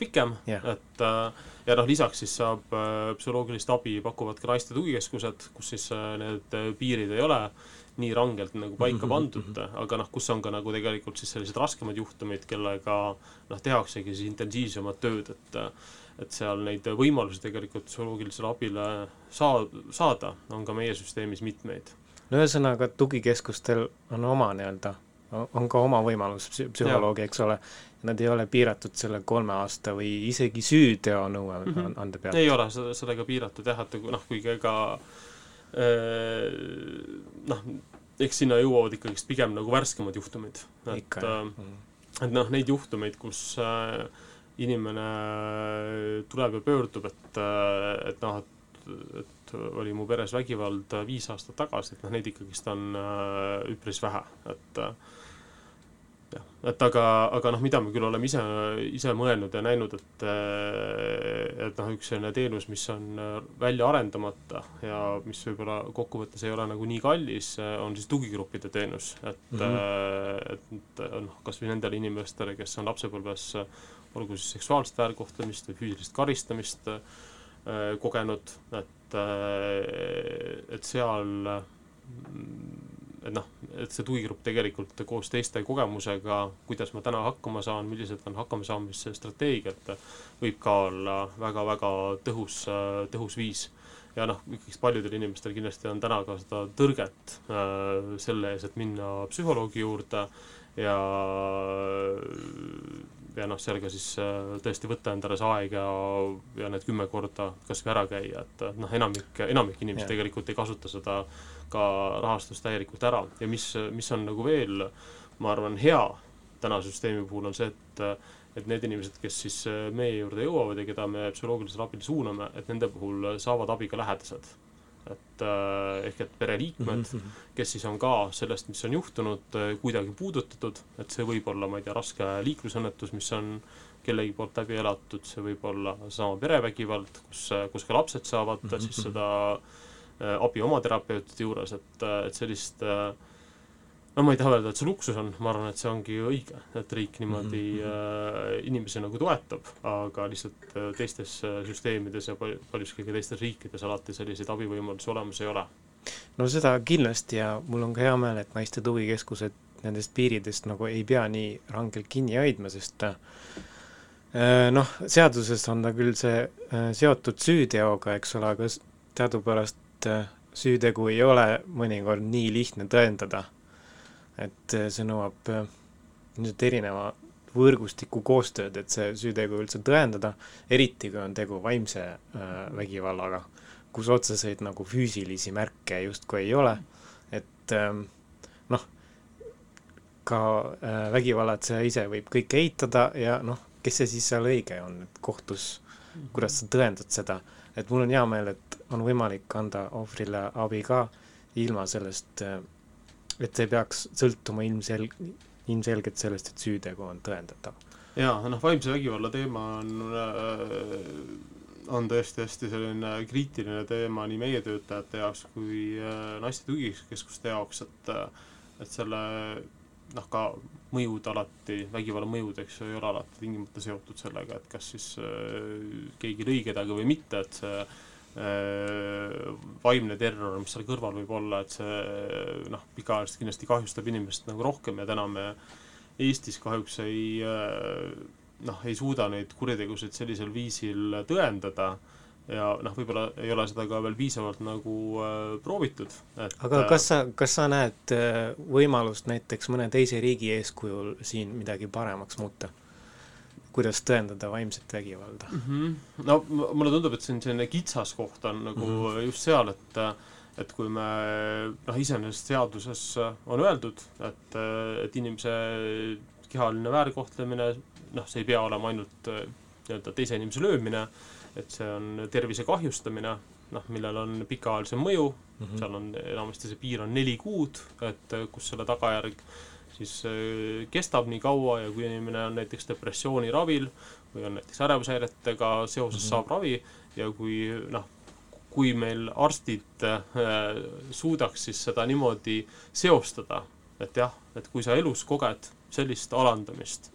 S2: pikem
S1: Jah.
S2: et äh, ja noh, lisaks siis saab äh, psühholoogilist abi pakuvad ka naiste tugikeskused, kus siis äh, need äh, piirid ei ole nii rangelt nagu paika
S1: Mhm,
S2: pandud, aga noh, kus on ka nagu tegelikult siis sellised raskemad juhtumid, kellega noh, tehaksegi siis intensiivsemat tööd, et et seal neid võimalusi tegelikult psühholoogilisele abile saa-, saada, on ka meie süsteemis mitmeid.
S1: no ühesõnaga, tugikeskustel on oma nii-öelda, on ka oma võimalus psü-, psühholoogi, eks ole, nad ei ole piiratud selle kolme aasta või isegi süüteonõue mm
S2: Mhm.
S1: -hmm. ande pealt.
S2: ei ole seda, sellega piiratud jah, et noh, kuigi ega eh, noh, eks sinna jõuavad ikkagist pigem nagu värskemad juhtumid, et äh.
S1: Mhm.
S2: et noh, neid juhtumeid, kus äh, inimene tuleb ja pöördub, et, äh, et noh, et, et oli mu peres vägivald äh, viis aastat tagasi, et noh, neid ikkagist on äh, üpris vähe, et äh, jah, et aga, aga noh, mida me küll oleme ise, ise mõelnud ja näinud, et et noh, üks selline teenus, mis on äh, välja arendamata ja mis võib-olla kokkuvõttes ei ole nagu nii kallis, on siis tugigruppide teenus, et mm. -hmm. et, noh, kas või nendele inimestele, kes on lapsepõlves olgu siis seksuaalset väärkohtlemist või füüsilist karistamist kogenud, et et seal mm, et noh, et see tugigrupp tegelikult koos teiste kogemusega, kuidas ma täna hakkama saan, millised on hakkamasaamise strateegiad, võib ka olla väga-väga tõhus, tõhus viis. ja noh, ikkagi paljudel inimestel kindlasti on täna ka seda tõrget äh, selle ees, et minna psühholoogi juurde ja ja noh, seal ka siis äh, tõesti võtta endale see aeg ja, ja need kümme korda kas või ära käia, et äh, noh, enamik, enamik inimesi
S1: Jah.
S2: tegelikult ei kasuta seda ka rahastust täielikult ära ja mis, mis on nagu veel, ma arvan, hea täna süsteemi puhul on see, et et need inimesed, kes siis äh, meie juurde jõuavad ja keda me psühholoogilisele abile suuname, et nende puhul saavad abi ka lähedased. Et äh, ehk et pereliikmed mm,
S1: Mhm.
S2: kes siis on ka sellest, mis on juhtunud, kuidagi puudutatud, et see võib olla, ma ei tea, raske liiklusõnnetus, mis on kellegi poolt läbi elatud, see võib olla seesama perevägivald, kus, kus ka lapsed saavad mm -hmm. siis seda äh, abi oma terapeutide juures, et, et sellist äh, no ma ei taha öelda, et see luksus on, ma arvan, et see ongi õige, et riik niimoodi mm -hmm. äh, inimesi nagu toetab, aga lihtsalt äh, teistes äh, süsteemides ja pal-, paljuski ka teistes riikides alati selliseid abivõimalusi olemas ei ole.
S1: no seda kindlasti ja mul on ka hea meel, et naiste tugikeskused nendest piiridest nagu ei pea nii rangelt kinni hoidma, sest äh, noh, seaduses on ta küll see äh, seotud süüteoga, eks ole, aga teadupärast äh, süütegu ei ole mõnikord nii lihtne tõendada. Et äh, see nõuab äh, ilmselt erineva võrgustiku koostööd, et see süütegu üldse tõendada, eriti kui on tegu vaimse äh, vägivallaga, kus otseseid nagu füüsilisi märke justkui ei ole, et ähm, noh, ka äh, vägivallatseja ise võib kõike eitada ja noh, kes see siis seal õige on, et kohtus, kuidas sa tõendad seda, et mul on hea meel, et on võimalik anda ohvrile abi ka ilma sellest, et see peaks sõltuma ilmsel-, ilmselgelt sellest, et süütegu on tõendatav.
S2: jaa, noh, vaimse vägivalla teema on äh, on tõesti hästi selline kriitiline teema nii meie töötajate jaoks kui äh, naiste tugikeskuste jaoks, et äh, et selle noh, ka mõjud alati, vägivalla mõjud, eks ju, ei ole alati tingimata seotud sellega, et kas siis äh, keegi lõi kedagi või mitte, et see vaimne terror, mis seal kõrval võib olla, et see noh, pikaajaliselt kindlasti kahjustab inimest nagu rohkem ja täna me Eestis kahjuks ei äh, noh, ei suuda neid kuritegusid sellisel viisil tõendada ja noh, võib-olla ei ole seda ka veel piisavalt nagu äh, proovitud, et
S1: aga kas sa, kas sa näed äh, võimalust näiteks mõne teise riigi eeskujul siin midagi paremaks muuta? Kuidas tõendada vaimset vägivalda?
S2: mm? -hmm. no mulle tundub, et on selline kitsaskoht on nagu mm -hmm. just seal, et et kui me noh, iseenesest seaduses on öeldud, et, et inimese kehaline väärkohtlemine, noh, see ei pea olema ainult äh, nii-öelda teise inimese löömine, et see on tervise kahjustamine, noh, millel on pikaajalisem mõju mm, -hmm. seal on enamasti see piir on neli kuud, et äh, kus selle tagajärg siis äh, kestab nii kaua ja kui inimene on näiteks depressiooni ravil või on näiteks ärevushäiretega seoses mm -hmm. saab ravi ja kui noh, kui meil arstid äh, suudaks siis seda niimoodi seostada, et jah, et kui sa elus koged sellist alandamist,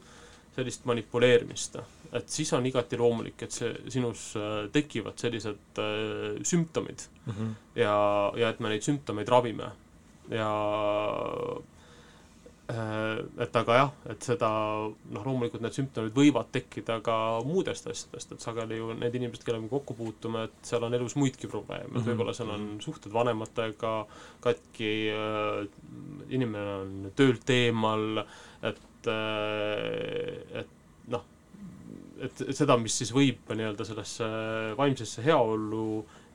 S2: sellist manipuleerimist, et siis on igati loomulik, et see, sinus äh, tekivad sellised äh, sümptomid
S1: mm. -hmm.
S2: ja, ja et me neid sümptomeid ravime. ja et aga jah, et seda noh, loomulikult need sümptomid võivad tekkida ka muudest asjadest, et sageli ju need inimesed, kellega me kokku puutume, et seal on elus muidki probleeme mm, -hmm. et võib-olla seal on suhted vanematega katki äh,, inimene on töölt eemal, et äh,, et noh, et, seda, mis siis võib nii-öelda sellesse vaimsesse heaollu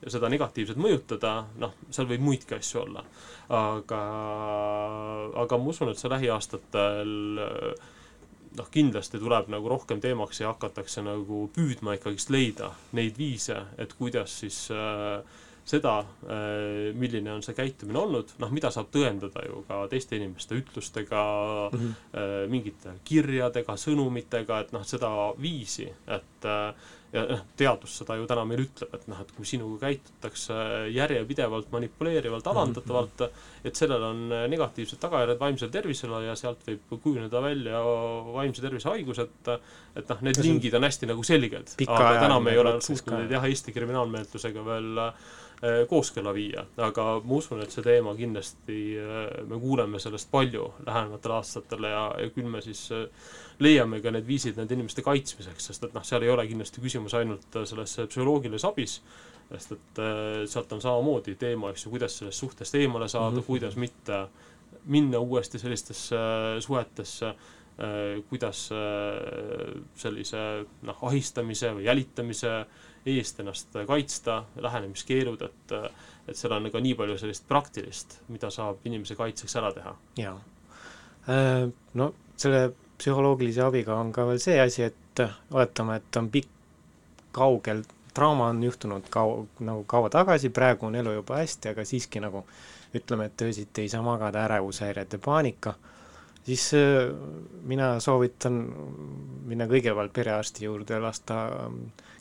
S2: ja seda negatiivselt mõjutada, noh, seal võib muidki asju olla. aga, aga ma usun, et see lähiaastatel noh, kindlasti tuleb nagu rohkem teemaks ja hakatakse nagu püüdma ikkagist leida neid viise, et kuidas siis äh, seda, äh, milline on see käitumine olnud, noh, mida saab tõendada ju ka teiste inimeste ütlustega mm, -hmm. mingite kirjadega, sõnumitega, et noh, seda viisi, et äh, ja noh, teadus seda ju täna meil ütleb, et noh, et kui sinuga käitutakse järjepidevalt, manipuleerivalt,
S1: Mhm.
S2: alandatavalt, et sellel on negatiivsed tagajärjed vaimsele tervisele ja sealt võib kujuneda välja vaimse tervise haigused, et noh, need lingid on hästi nagu selged, aga täna me ei ole suutnud neid jah, Eesti kriminaalmenetlusega veel äh, kooskõlla viia, aga ma usun, et see teema kindlasti, me kuuleme sellest palju lähematel aastatel ja, ja küll me siis äh, leiame ka need viisid nende inimeste kaitsmiseks, sest et noh, seal ei ole kindlasti küsimus ainult äh, selles psühholoogilises abis, sest et äh, sealt on samamoodi teema, eks ju, kuidas sellest suhtest eemale saada mm. -hmm. kuidas mitte minna uuesti sellistesse äh, suhetesse, kuidas äh, sellise noh, ahistamise või jälitamise eest ennast kaitsta, lähenemiskeelud, et et seal on ka nii palju sellist praktilist, mida saab inimese kaitseks ära teha.
S1: jaa. No selle psühholoogilise abiga on ka veel see asi, et oletame, et on pikk, kaugel, trauma on juhtunud kau-, nagu kaua tagasi, praegu on elu juba hästi, aga siiski nagu ütleme, et öösiti ei saa magada, ärevushäired ja paanika, siis äh, mina soovitan minna kõigepealt perearsti juurde, lasta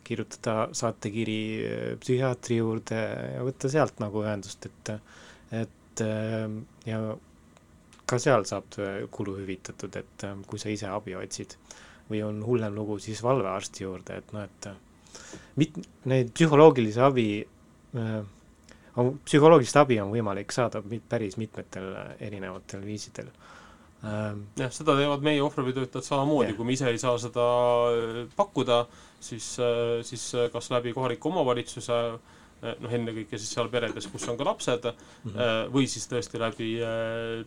S1: kirjutada saatekiri äh, psühhiaatri juurde ja võtta sealt nagu ühendust, et et äh, ja ka seal saab kulu hüvitatud, et äh, kui sa ise abi otsid. või on hullem lugu, siis valvearsti juurde, et noh, et mit-, neid psühholoogilise abi äh, psühholoogilist abi on võimalik saada mit-, päris mitmetel erinevatel viisidel ähm,.
S2: jah, seda teevad meie ohvriabitöötajad samamoodi, kui me ise ei saa seda äh, pakkuda, siis, siis kas läbi kohaliku omavalitsuse noh, ennekõike siis seal peredes, kus on ka lapsed mm, -hmm. või siis tõesti läbi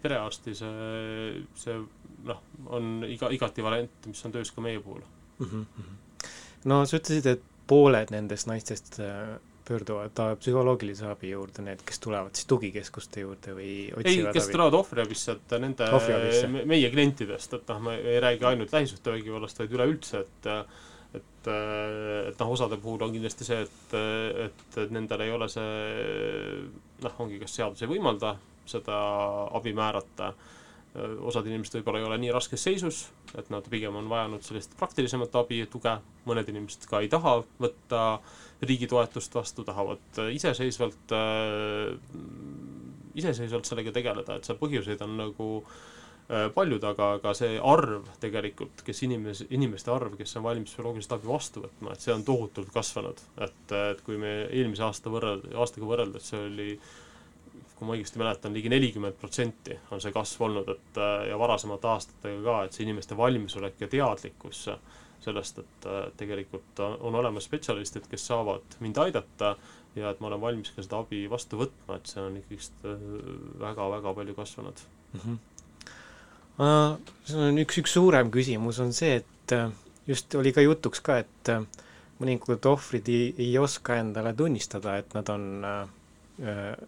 S2: perearsti, see, see noh, on iga, igati variant, mis on töös ka meie puhul
S1: mm. -hmm. no sa ütlesid, et pooled nendest naistest pöörduvad psühholoogilise abi juurde, need, kes tulevad siis tugikeskuste juurde või
S2: ei, kes tulevad ohvriabisse, et nende meie klientidest, et noh, me ei räägi ainult lähisuhtevägivallast, vaid üleüldse, et et, et noh, osade puhul on kindlasti see, et, et, et nendel ei ole see noh, ongi kas seadus ei võimalda seda abi määrata, osad inimesed võib-olla ei ole nii raskes seisus, et nad pigem on vajanud sellist praktilisemat abi ja tuge, mõned inimesed ka ei taha võtta riigi toetust vastu, tahavad iseseisvalt äh,, iseseisvalt sellega tegeleda, et seal põhjuseid on nagu äh, paljud, aga, aga see arv tegelikult, kes inimes-, inimeste arv, kes on valmis psühholoogilist abi vastu võtma, et see on tohutult kasvanud. et, et kui me eelmise aasta võrreld-, aastaga võrreldes see oli kui ma õigesti mäletan ligi, nelikümmend protsenti on see kasv olnud, et ja varasemate aastatega ka, et see inimeste valmisolek ja teadlikkus sellest, et tegelikult on olemas spetsialistid, kes saavad mind aidata ja et ma olen valmis ka seda abi vastu võtma, et see on ikkagist väga-väga palju kasvanud
S1: mm. -hmm. See on üks, üks suurem küsimus on see, et just oli ka jutuks ka, et mõningad ohvrid ei, ei oska endale tunnistada, et nad on äh,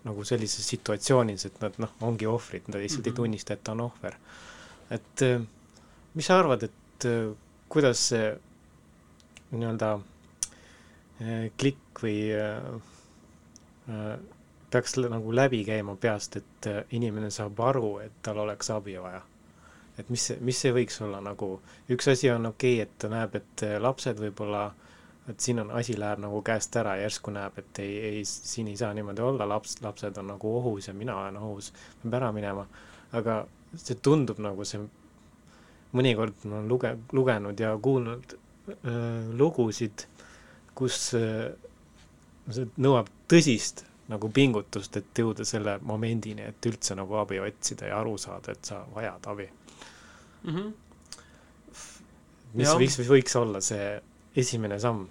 S1: nagu sellises situatsioonis, et nad noh, ongi ohvrid, nad lihtsalt mm -hmm. ei tunnista, et ta on ohver. et mis sa arvad, et kuidas see nii-öelda klikk või äh, peaks nagu läbi käima peast, et inimene saab aru, et tal oleks abi vaja? Et mis mis see võiks olla nagu, üks asi on okei okay,, et ta näeb, et lapsed võib-olla et siin on, asi läheb nagu käest ära järsku näeb, et ei, ei, siin ei saa niimoodi olla, laps, lapsed on nagu ohus ja mina olen ohus, peab ära minema, aga see tundub nagu see, mõnikord ma olen luge-, lugenud ja kuulnud äh, lugusid, kus äh, see nõuab tõsist nagu pingutust, et jõuda selle momendini, et üldse nagu abi otsida ja aru saada, et sa vajad abi
S2: mm. -hmm.
S1: mis
S2: Jah.
S1: võiks, võiks olla see esimene samm,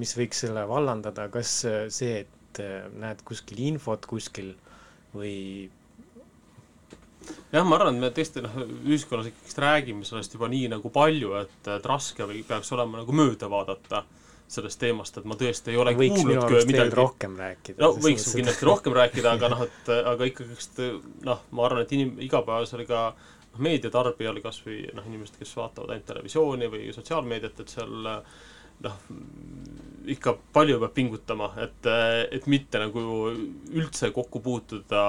S1: mis võiks selle vallandada, kas äh, see, et äh, näed kuskil infot kuskil või
S2: jah, ma arvan, et me tõesti noh, ühiskonnas ikkagist räägime sellest juba nii nagu palju, et, et raske või peaks olema nagu mööda vaadata sellest teemast, et ma tõesti ei ole
S1: võiks minu
S2: kuulnud
S1: arust veel
S2: midagi
S1: rohkem rääkida.
S2: no võiks kindlasti rohkem rääkida, aga noh, et aga ikkagist noh, ma arvan, et inim-, igapäevasel ka noh, meediatarbijal kas või noh, inimesed, kes vaatavad ainult televisiooni või sotsiaalmeediat, et seal noh, ikka palju peab pingutama, et, et mitte nagu üldse kokku puutuda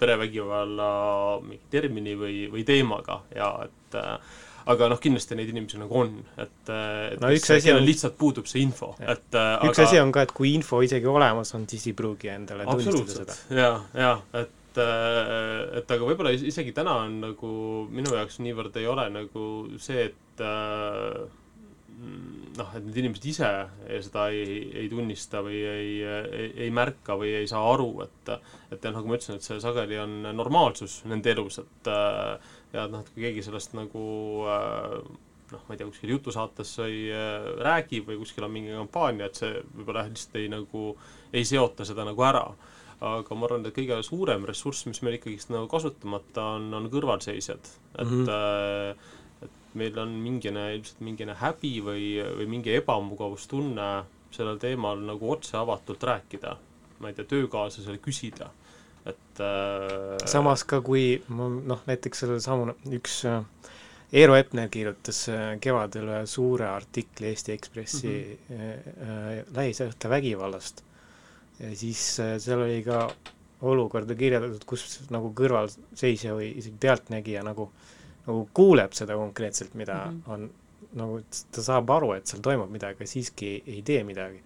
S2: perevägivalla mingi termini või, või teemaga. Ja et aga noh, kindlasti neid inimesi nagu on, et, et
S1: No üks asi on-
S2: lihtsalt puudub see info, et
S1: üks
S2: aga...
S1: asi on ka, et kui info isegi olemas on, siis ei pruugi endale tunnistada seda.,
S2: jaa, jaa, et äh, et aga võib-olla is- isegi täna on nagu minu jaoks niivõrd ei ole nagu see, et äh, noh, et need inimesed ise seda ei, ei tunnista või ei, ei, ei märka või ei saa aru, et et jah, nagu ma ütlesin, et see sageli on normaalsus nende elus, et äh, ja et noh, et kui keegi sellest nagu noh, ma ei tea, kuskil jutusaates või räägib või kuskil on mingi kampaania, et see võib-olla lihtsalt ei nagu, ei seota seda nagu ära. Aga ma arvan, et kõige suurem ressurss, mis meil ikkagist nagu kasutamata on, on kõrvalseisjad. et mm. -hmm. et meil on mingine, ilmselt mingine häbi või, või mingi ebamugavustunne sellel teemal nagu otse avatult rääkida. ma ei tea, töökaaslasele küsida, et äh,
S1: samas ka, kui ma noh, näiteks sellesama üks äh, Eero Epner kirjutas äh, kevadel ühe suure artikli Eesti Ekspressi mm -hmm. äh, lähisuhte vägivallast ja siis äh, seal oli ka olukorda kirjeldatud, kus nagu kõrvalseisja või isegi pealtnägija nagu, nagu kuuleb seda konkreetselt, mida mm. -hmm. on, nagu ta saab aru, et seal toimub midagi, aga siiski ei, ei tee midagi.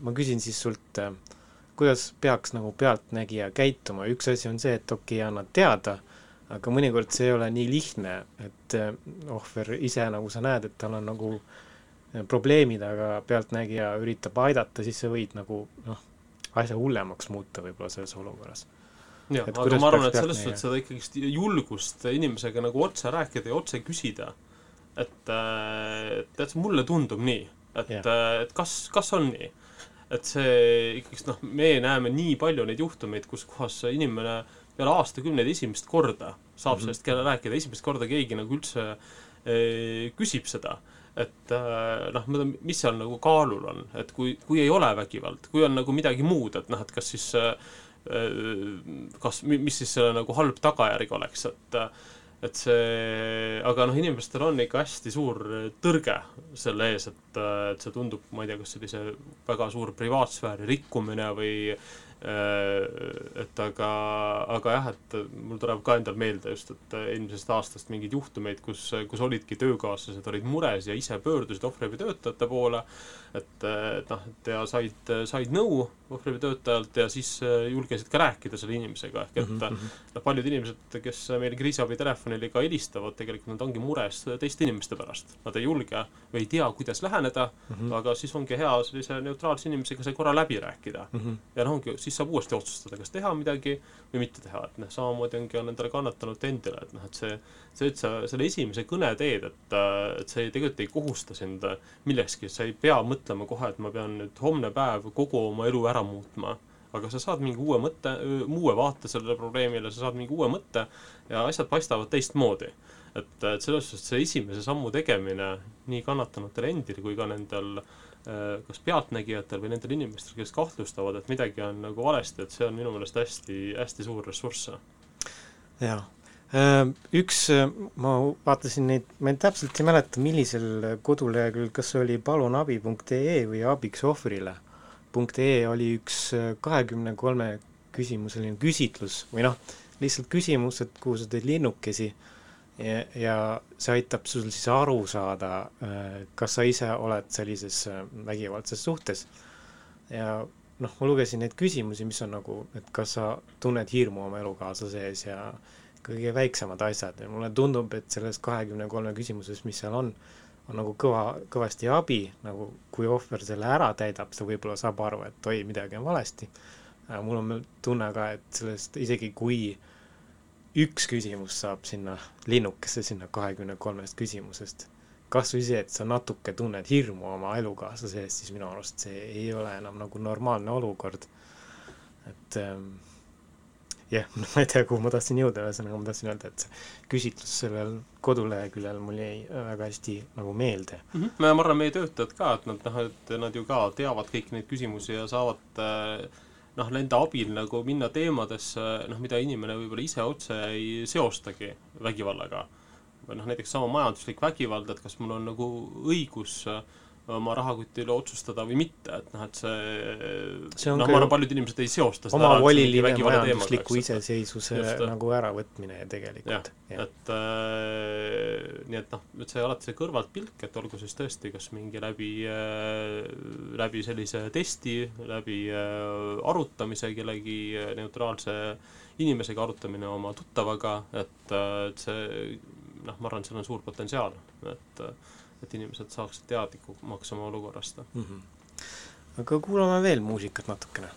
S1: ma küsin siis sult äh, kuidas peaks nagu pealtnägija käituma, üks asi on see, et okei okay,, annad teada, aga mõnikord see ei ole nii lihtne, et eh, ohver ise, nagu sa näed, et tal on nagu probleemid, aga pealtnägija üritab aidata, siis sa võid nagu noh, asja hullemaks muuta võib-olla selles olukorras.
S2: jah, aga ma arvan, et selles suhtes seda ikkagist julgust inimesega nagu otse rääkida ja otse küsida. et, et mulle tundub nii, et et kas, kas on nii? et see ikkagist noh, me näeme nii palju neid juhtumeid, kus kohas inimene peale aastakümneid esimest korda saab
S1: Mhm.
S2: sellest kelle rääkida, esimest korda keegi nagu üldse eh, küsib seda et äh, noh, mis seal nagu kaalul on, et kui, kui ei ole vägivald, kui on nagu midagi muud, et noh, et kas siis äh, kas, mis siis selle nagu halb tagajärg oleks, et et see, aga noh, inimestel on ikka hästi suur tõrge selle ees, et, et see tundub, ma ei tea, kas sellise väga suur privaatsfääri rikkumine või et aga, aga jah, et mul tuleb ka endal meelde just, et eelmisest aastast mingeid juhtumeid, kus, kus olidki töökaaslased olid mures ja ise pöördusid ohvriabitöötajate poole, et, et noh, et ja said, said nõu ohvriabitöötajalt ja siis julgesid ka rääkida selle inimesega, ehk et
S1: Mhm,
S2: noh, paljud inimesed, kes meil kriisiabitelefonile ka helistavad, tegelikult nad ongi mures teiste inimeste pärast. Nad ei julge või ei tea, kuidas läheneda mm. -hmm. aga siis ongi hea sellise neutraalse inimesega see korra läbi rääkida. ja noh, ongi, siis saab uuesti otsustada, kas teha midagi või mitte teha, et noh, samamoodi ongi on nendele kannatanute endile, et noh, et see see, et sa selle esimese kõne teed, et, et see tegelikult ei kohusta sind millekski, sa ei pea mõtlema kohe, et ma pean nüüd homne päev kogu oma elu ära muutma. Aga sa saad mingi uue mõtte, uue vaate sellele probleemile, sa saad mingi uue mõtte ja asjad paistavad teistmoodi. et, et selles suhtes see esimese sammu tegemine nii kannatanutel endil kui ka nendel äh, kas pealtnägijatel või nendel inimestel, kes kahtlustavad, et midagi on nagu valesti, et see on minu meelest hästi, hästi suur ressurss.
S1: jaa. Üks, ma vaatasin neid, ma täpselt ei mäleta, millisel koduleheküljel, kas see oli palunabi.ee või abiks ohvrile .ee oli üks kahekümne kolme küsimuseline küsitlus või noh, lihtsalt küsimus, et kuhu sa teed linnukesi ja, ja see aitab sul siis aru saada, kas sa ise oled sellises vägivaldses suhtes. ja noh, ma lugesin neid küsimusi, mis on nagu, et kas sa tunned hirmu oma elukaaslase ees ja kõige väiksemad asjad ja mulle tundub, et selles kahekümne kolme küsimuses, mis seal on, on nagu kõva, kõvasti abi, nagu kui ohver selle ära täidab, ta võib-olla saab aru, et oi, midagi on valesti. mul on tunne ka, et sellest isegi kui üks küsimus saab sinna linnukesse, sinna kahekümne kolmest küsimusest, kas või see, et sa natuke tunned hirmu oma elukaaslase eest, siis minu arust see ei ole enam nagu normaalne olukord. et ähm, jah yeah,, ma ei tea, kuhu ma tahtsin jõuda, ühesõnaga ma tahtsin öelda, et see küsitlus sellel koduleheküljel mul jäi väga hästi nagu meelde
S2: mm. -hmm. ma arvan, meie töötajad ka, et nad noh, et nad ju ka teavad kõiki neid küsimusi ja saavad äh, noh, nende abil nagu minna teemadesse, noh, mida inimene võib-olla ise otse ei seostagi vägivallaga. või noh, näiteks sama majanduslik vägivald, et kas mul on nagu õigus äh, oma rahakoti üle otsustada või mitte, et noh, et see, see noh, ma arvan, paljud inimesed ei seosta
S1: seda omavoliline majandusliku iseseisvuse just, nagu äravõtmine tegelikult.
S2: et äh, nii et noh, et see alati see kõrvaltpilk, et olgu siis tõesti kas mingi läbi äh,, läbi sellise testi, läbi äh, arutamise kellegi äh, neutraalse inimesega arutamine oma tuttavaga, et, äh, et see noh, ma arvan, seal on suur potentsiaal, et äh, et inimesed saaksid teadlikumaks oma olukorrast mm. -hmm.
S1: aga kuulame veel muusikat natukene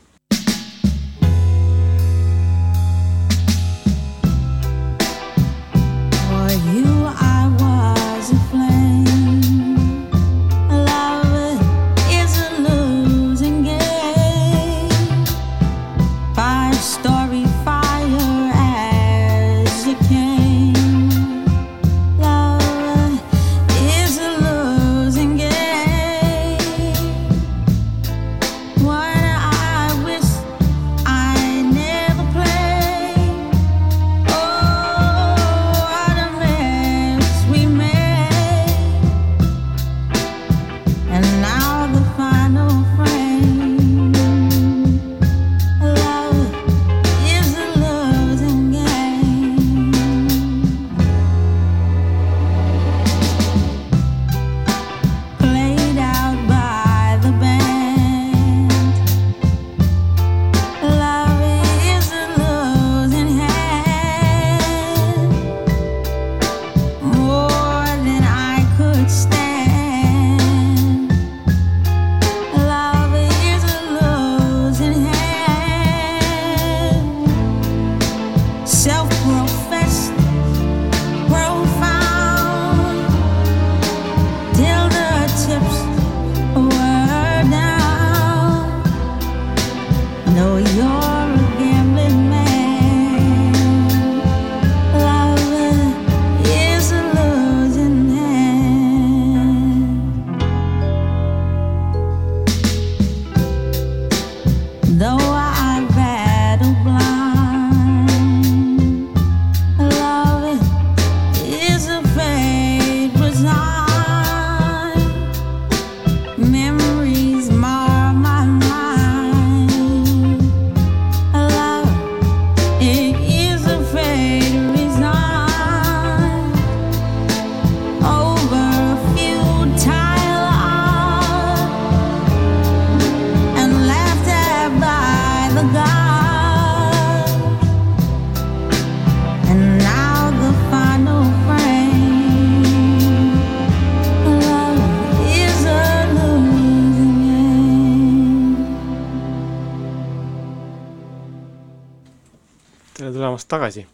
S1: tagasi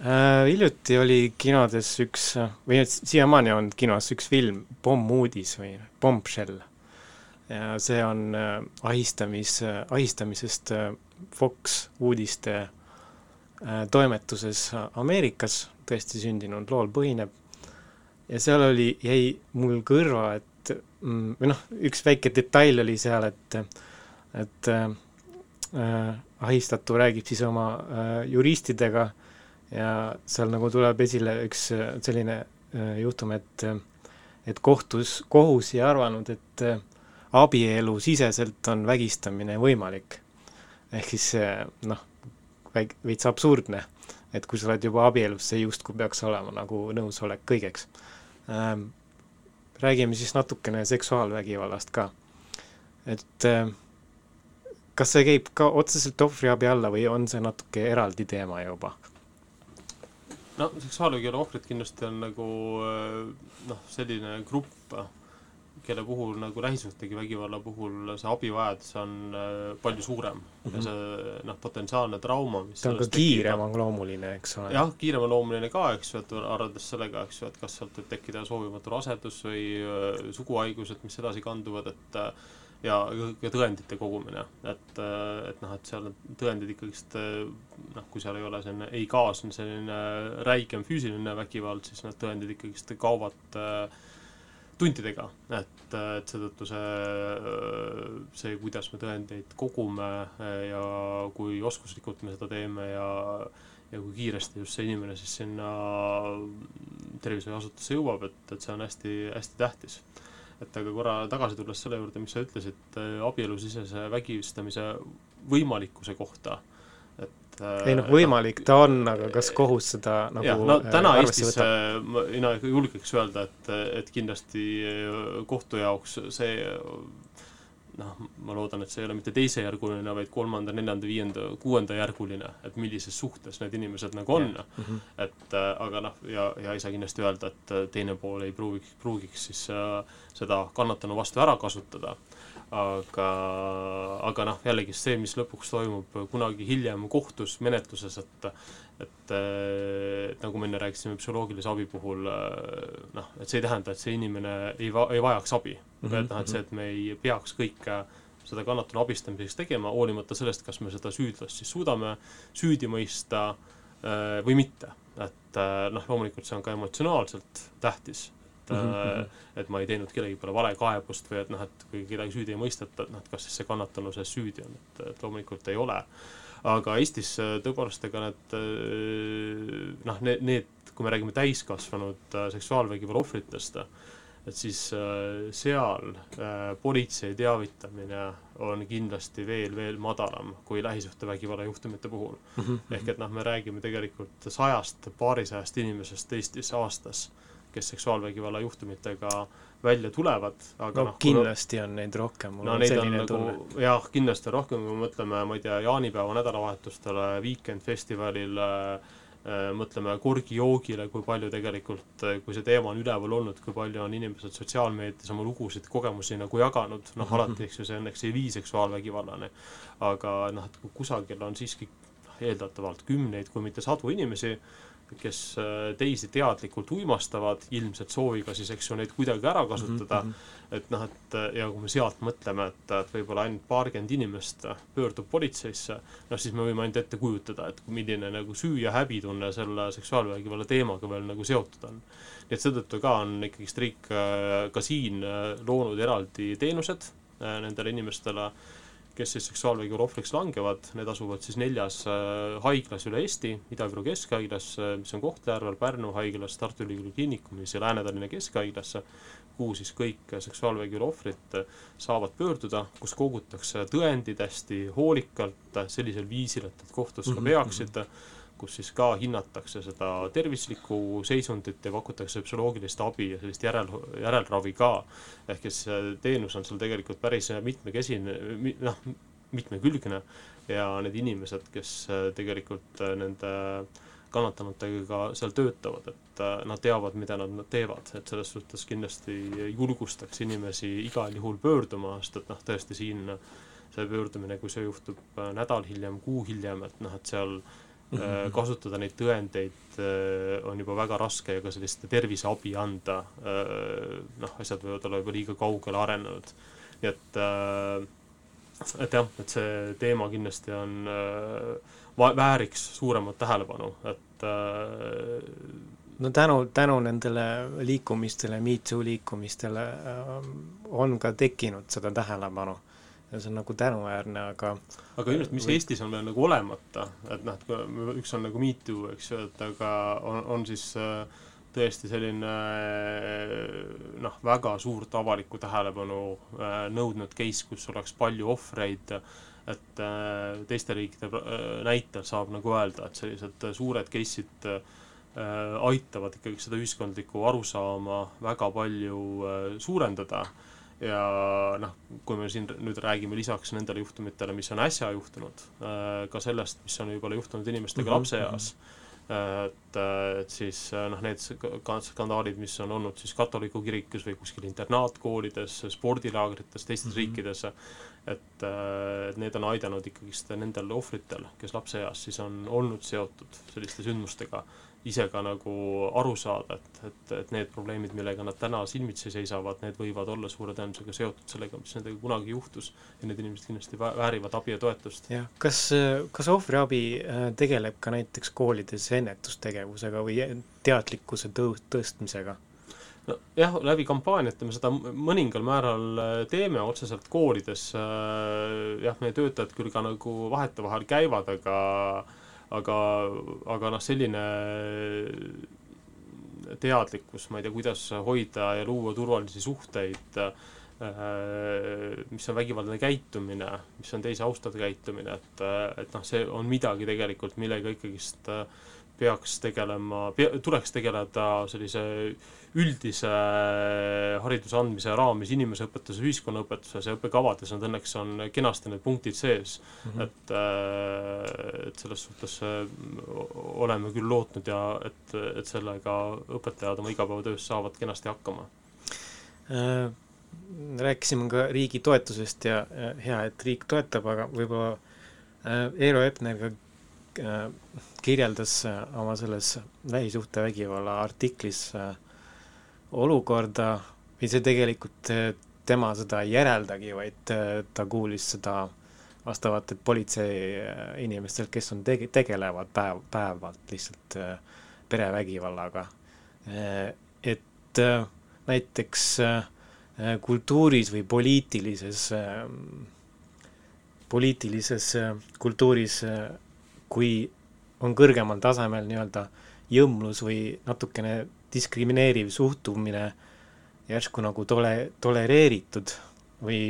S1: äh,. hiljuti oli kinodes üks, või siiamaani on kinos üks film, Pommuudis või Bombshell. ja see on äh, ahistamis äh,, ahistamisest äh, Fox uudiste äh, toimetuses Ameerikas tõesti sündinud lool põhineb. ja seal oli, jäi mul kõrva, et mm, või noh, üks väike detail oli seal, et, et äh, äh ahistatu räägib siis oma äh, juristidega ja seal nagu tuleb esile üks äh, selline äh, juhtum, et et kohtus, kohus ei arvanud, et abielusiseselt on vägistamine võimalik. ehk siis noh, veits absurdne, et kui sa oled juba abielus, see justkui peaks olema nagu nõusolek kõigeks ähm,. Räägime siis natukene seksuaalvägivallast ka. et äh, kas see käib ka otseselt ohvriabi alla või on see natuke eraldi teema juba?
S2: no seksuaalvägivalla ohvrid kindlasti on nagu noh, selline grupp, kelle puhul nagu lähisuhtegi vägivalla puhul see abivajadus on palju suurem mm -hmm. ja mhm. see noh, potentsiaalne trauma, mis
S1: ta on ka kiireloomuline, eks ole.
S2: jah, kiireloomuline ka, eks ju, et arvestades sellega, eks ju, et kas sealt võib tekkida soovimatu rasedus või suguhaigused, mis edasi kanduvad, et ja, ja tõendite kogumine, et, et noh, et seal tõendid ikkagist noh, kui seal ei ole selline, ei kaasne selline räigem füüsiline vägivald, siis need tõendid ikkagist kaovad äh, tuntidega, et, et seetõttu see, see, kuidas me tõendeid kogume ja kui oskuslikult me seda teeme ja ja kui kiiresti just see inimene siis sinna tervishoiuasutusse jõuab, et, et see on hästi, hästi tähtis et aga korra tagasi tulles selle juurde, mis sa ütlesid äh, abielusisese vägistamise võimalikkuse kohta, et
S1: äh, ei noh, võimalik ta on, aga kas kohus seda nagu
S2: jah, no täna Eestis mina julgeks öelda, et, et kindlasti kohtu jaoks see noh, ma loodan, et see ei ole mitte teisejärguline, vaid kolmanda, neljanda, viienda, kuuendajärguline, et millises suhtes need inimesed nagu on mm. -hmm. et äh, aga noh, ja, ja ei saa kindlasti öelda, et äh, teine pool ei pruugiks, pruugiks siis äh, seda kannatanu vastu ära kasutada. aga, aga noh, jällegi see, mis lõpuks toimub kunagi hiljem kohtus, menetluses, et et, et nagu me enne rääkisime psühholoogilise abi puhul noh, et see ei tähenda, et see inimene ei va-, ei vajaks abi mm. -hmm. et noh, et see, et me ei peaks kõike seda kannatanu abistamiseks tegema, hoolimata sellest, kas me seda süüdlast siis suudame süüdi mõista äh, või mitte. et äh, noh, loomulikult see on ka emotsionaalselt tähtis, et mm, -hmm. et ma ei teinud kellegi peale valekaebust või et noh, et kui kedagi süüdi ei mõisteta, et noh, et kas siis see kannatanu selles süüdi on, et, et loomulikult ei ole. Aga Eestis tõepoolest, ega need noh, need, need, kui me räägime täiskasvanud seksuaalvägivalla ohvritest, et siis äh, seal äh, politsei teavitamine on kindlasti veel, veel madalam kui lähisuhtevägivalla juhtumite puhul mm. -hmm. ehk et noh, me räägime tegelikult sajast, paarisajast inimesest Eestis aastas, kes seksuaalvägivalla juhtumitega välja tulevad, aga
S1: no, noh kindlasti on neid rohkem,
S2: mul no, on selline on nagu, jah, kindlasti on rohkem, kui me mõtleme, ma ei tea, jaanipäeva nädalavahetustele, Weekend festivalile äh,, mõtleme korgijoogile, kui palju tegelikult, äh, kui see teema on üleval olnud, kui palju on inimesed sotsiaalmeedias oma lugusid, kogemusi nagu jaganud, noh mhm. alati, eks ju, see õnneks ei vii seksuaalvägivallani. aga noh, et kusagil on siiski eeldatavalt kümneid, kui mitte sadu inimesi, kes äh, teisi teadlikult uimastavad, ilmselt sooviga siis, eks ju, neid kuidagi ära kasutada mm, -hmm. et noh, et ja kui me sealt mõtleme, et, et võib-olla ainult paarkümmend inimest pöördub politseisse, noh siis me võime ainult ette kujutada, et milline nagu süü- ja häbitunne selle seksuaalvägivalla teemaga veel nagu seotud on. nii et seetõttu ka on ikkagist riik äh, ka siin äh, loonud eraldi teenused nendele inimestele, kes siis seksuaalvägivalla ohvriks langevad, need asuvad siis neljas äh, haiglas üle Eesti, Ida-Viru Keskhaiglas, äh, mis on Kohtla-Järvel, Pärnu haiglas, Tartu Ülikooli Kliinikumis ja Lääne-Tallinna Keskhaiglasse, kuhu siis kõik seksuaalvägivalla ohvrid äh, saavad pöörduda, kus kogutakse tõendid hästi hoolikalt, sellisel viisil, et, et kohtus ka mhm, peaksid mm, -hmm kus siis ka hinnatakse seda tervislikku seisundit ja pakutakse psühholoogilist abi ja sellist järel, järelravi ka. ehk see teenus on seal tegelikult päris mitmekesine, noh, mitmekülgne ja need inimesed, kes tegelikult nende kannatanutega ka seal töötavad, et nad teavad, mida nad, teevad, et selles suhtes kindlasti julgustaks inimesi igal juhul pöörduma, sest et noh, tõesti siin see pöördumine, kui see juhtub nädal hiljem, kuu hiljem, et noh, et seal äh, Äh, kasutada neid tõendeid äh, on juba väga raske ja ka sellist terviseabi anda, äh, noh, asjad võivad olla juba liiga kaugele arenenud. nii et, et jah, et see teema kindlasti on, vääriks suuremat tähelepanu, et
S1: no tänu, tänu nendele liikumistele, Me Too liikumistele on ka tekkinud seda tähelepanu ja see on nagu tänuväärne, aga
S2: aga minu arust, mis või... Eestis on veel nagu olemata, et noh, et üks on nagu Me Too, eks ju, et aga on, on siis äh, tõesti selline äh, noh, väga suurt avalikku tähelepanu äh, nõudnud case, kus oleks palju ohvreid, et teiste riikide näitel saab nagu öelda, et sellised suured case'id aitavad ikkagi seda ühiskondlikku arusaama väga palju suurendada ja noh, kui me siin nüüd räägime lisaks nendele juhtumitele, mis on äsja juhtunud äh,, ka sellest, mis on võib-olla juhtunud inimestega mm -hmm. lapseeas -hmm et, et siis noh, need skandaalid, mis on olnud siis katoliku kirikus või kuskil internaatkoolides, spordilaagrites, teistes mm -hmm. riikides, et, et need on aidanud ikkagist nendel ohvritel, kes lapseeas siis on olnud seotud selliste sündmustega, ise ka nagu aru saada, et, et, et need probleemid, millega nad täna silmitsi seisavad, need võivad olla suure tõenäosusega seotud sellega, mis nendega kunagi juhtus ja need inimesed kindlasti väärivad abi ja toetust.
S1: jah, kas, kas ohvriabi äh, tegeleb ka näiteks koolides ennetustegevusega või teadlikkuse tõu-, tõstmisega?
S2: nojah, läbi kampaaniate me seda mõningal määral äh, teeme otseselt koolides, äh, jah, meie töötajad küll ka nagu vahetevahel käivad, aga aga, aga noh, selline teadlikkus, ma ei tea, kuidas hoida ja luua turvalisi suhteid äh,, mis on vägivaldne käitumine, mis on teise austav käitumine, et, et noh, see on midagi tegelikult, millega ikkagist äh, peaks tegelema, tuleks tegeleda sellise üldise hariduse andmise raamis inimeseõpetuses, ühiskonnaõpetuses ja õppekavades, nad õnneks on kenasti need punktid sees mm. -hmm. et, äh, et selles suhtes äh, oleme küll lootnud ja et, et sellega õpetajad oma igapäevatöös saavad kenasti hakkama
S1: äh,. rääkisime ka riigi toetusest ja hea, et riik toetab, aga võib-olla äh, Eero Epner ka Äh, kirjeldas äh, oma selles lähisuhtevägivalla artiklis äh, olukorda või see tegelikult, tema seda ei järeldagi, vaid ta kuulis seda vastavatelt politseiinimestelt, kes on tege-, tegelevad päev, päevalt lihtsalt perevägivallaga. et näiteks kultuuris või poliitilises, poliitilises kultuuris kui on kõrgemal tasemel nii-öelda jõmlus või natukene diskrimineeriv suhtumine järsku nagu tole-, tolereeritud või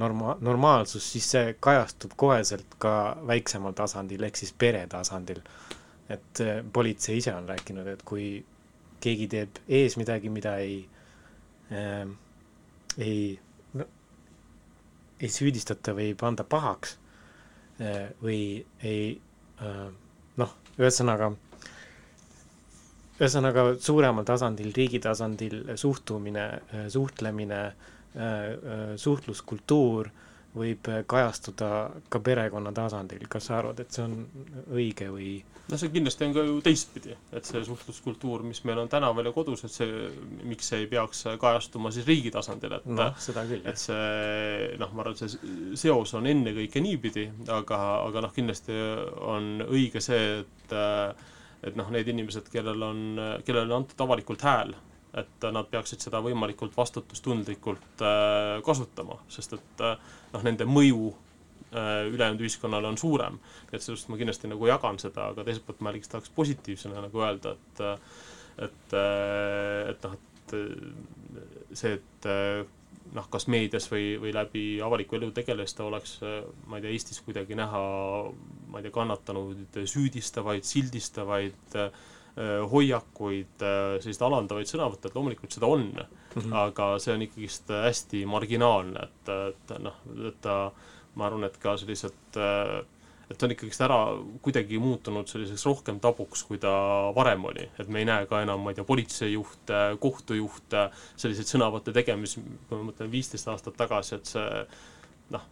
S1: norma-, normaalsus, siis see kajastub koheselt ka väiksemal tasandil, ehk siis pere tasandil. et äh, politsei ise on rääkinud, et kui keegi teeb ees midagi, mida ei äh,, ei no, ei süüdistata või ei panda pahaks äh, või ei noh, ühesõnaga, ühesõnaga suuremal tasandil, riigi tasandil suhtumine, suhtlemine, suhtluskultuur võib kajastuda ka perekonna tasandil, kas sa arvad, et see on õige või?
S2: no see kindlasti on ka ju teistpidi, et see suhtluskultuur, mis meil on tänaval ja kodus, et see, miks see ei peaks kajastuma siis riigi tasandil, et
S1: noh, seda küll,
S2: et see noh, ma arvan, see seos on ennekõike niipidi, aga, aga noh, kindlasti on õige see, et et noh, need inimesed, kellel on, kellele on antud avalikult hääl, et nad peaksid seda võimalikult vastutustundlikult äh, kasutama, sest et äh, noh, nende mõju äh, ülejäänud ühiskonnale on suurem. et sellest ma kindlasti nagu jagan seda, aga teiselt poolt ma lihtsalt tahaks positiivsena nagu öelda, et et, et noh, et see, et noh, kas meedias või, või läbi avaliku elu tegelasta oleks, ma ei tea, Eestis kuidagi näha, ma ei tea, kannatanuid süüdistavaid, sildistavaid äh, hoiakuid, selliseid alandavaid sõnavõtte, et loomulikult seda on mm, -hmm. aga see on ikkagist hästi marginaalne, et, et noh, et ta, ma arvan, et ka sellised et on ikkagist ära kuidagi muutunud selliseks rohkem tabuks, kui ta varem oli, et me ei näe ka enam, ma ei tea, politseijuhte, kohtujuhte, selliseid sõnavõtte tegemisi, kui ma mõtlen viisteist aastat tagasi, et see noh,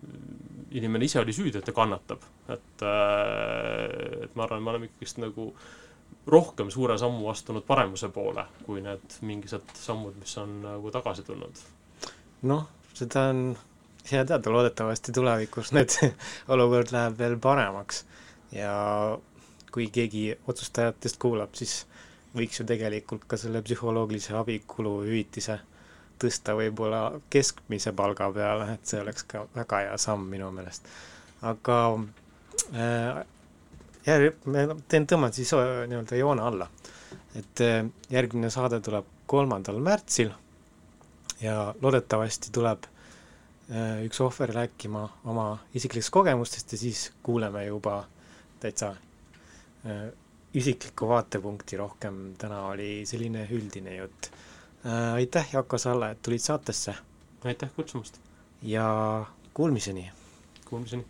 S2: inimene ise oli süüdi, et ta kannatab, et et ma arvan, me oleme ikkagist nagu äh, rohkem suure sammu astunud paremuse poole, kui need mingisugused sammud, mis on nagu tagasi tulnud.
S1: noh, seda on hea teada, loodetavasti tulevikus need olukord läheb veel paremaks ja kui keegi otsustajatest kuulab, siis võiks ju tegelikult ka selle psühholoogilise abi kuluhüvitise tõsta võib-olla keskmise palga peale, et see oleks ka väga hea samm minu meelest. aga äh, järg-, teen, tõmban siis äh, nii-öelda joone alla. et äh, järgmine saade tuleb kolmandal märtsil ja loodetavasti tuleb äh, üks ohver rääkima oma isiklikest kogemustest ja siis kuuleme juba täitsa isiklikku vaatepunkti rohkem, täna oli selline üldine jutt. aitäh, Jako Salle, et tulid saatesse
S2: aitäh kutsumast!
S1: ja kuulmiseni!
S2: Kuulmiseni!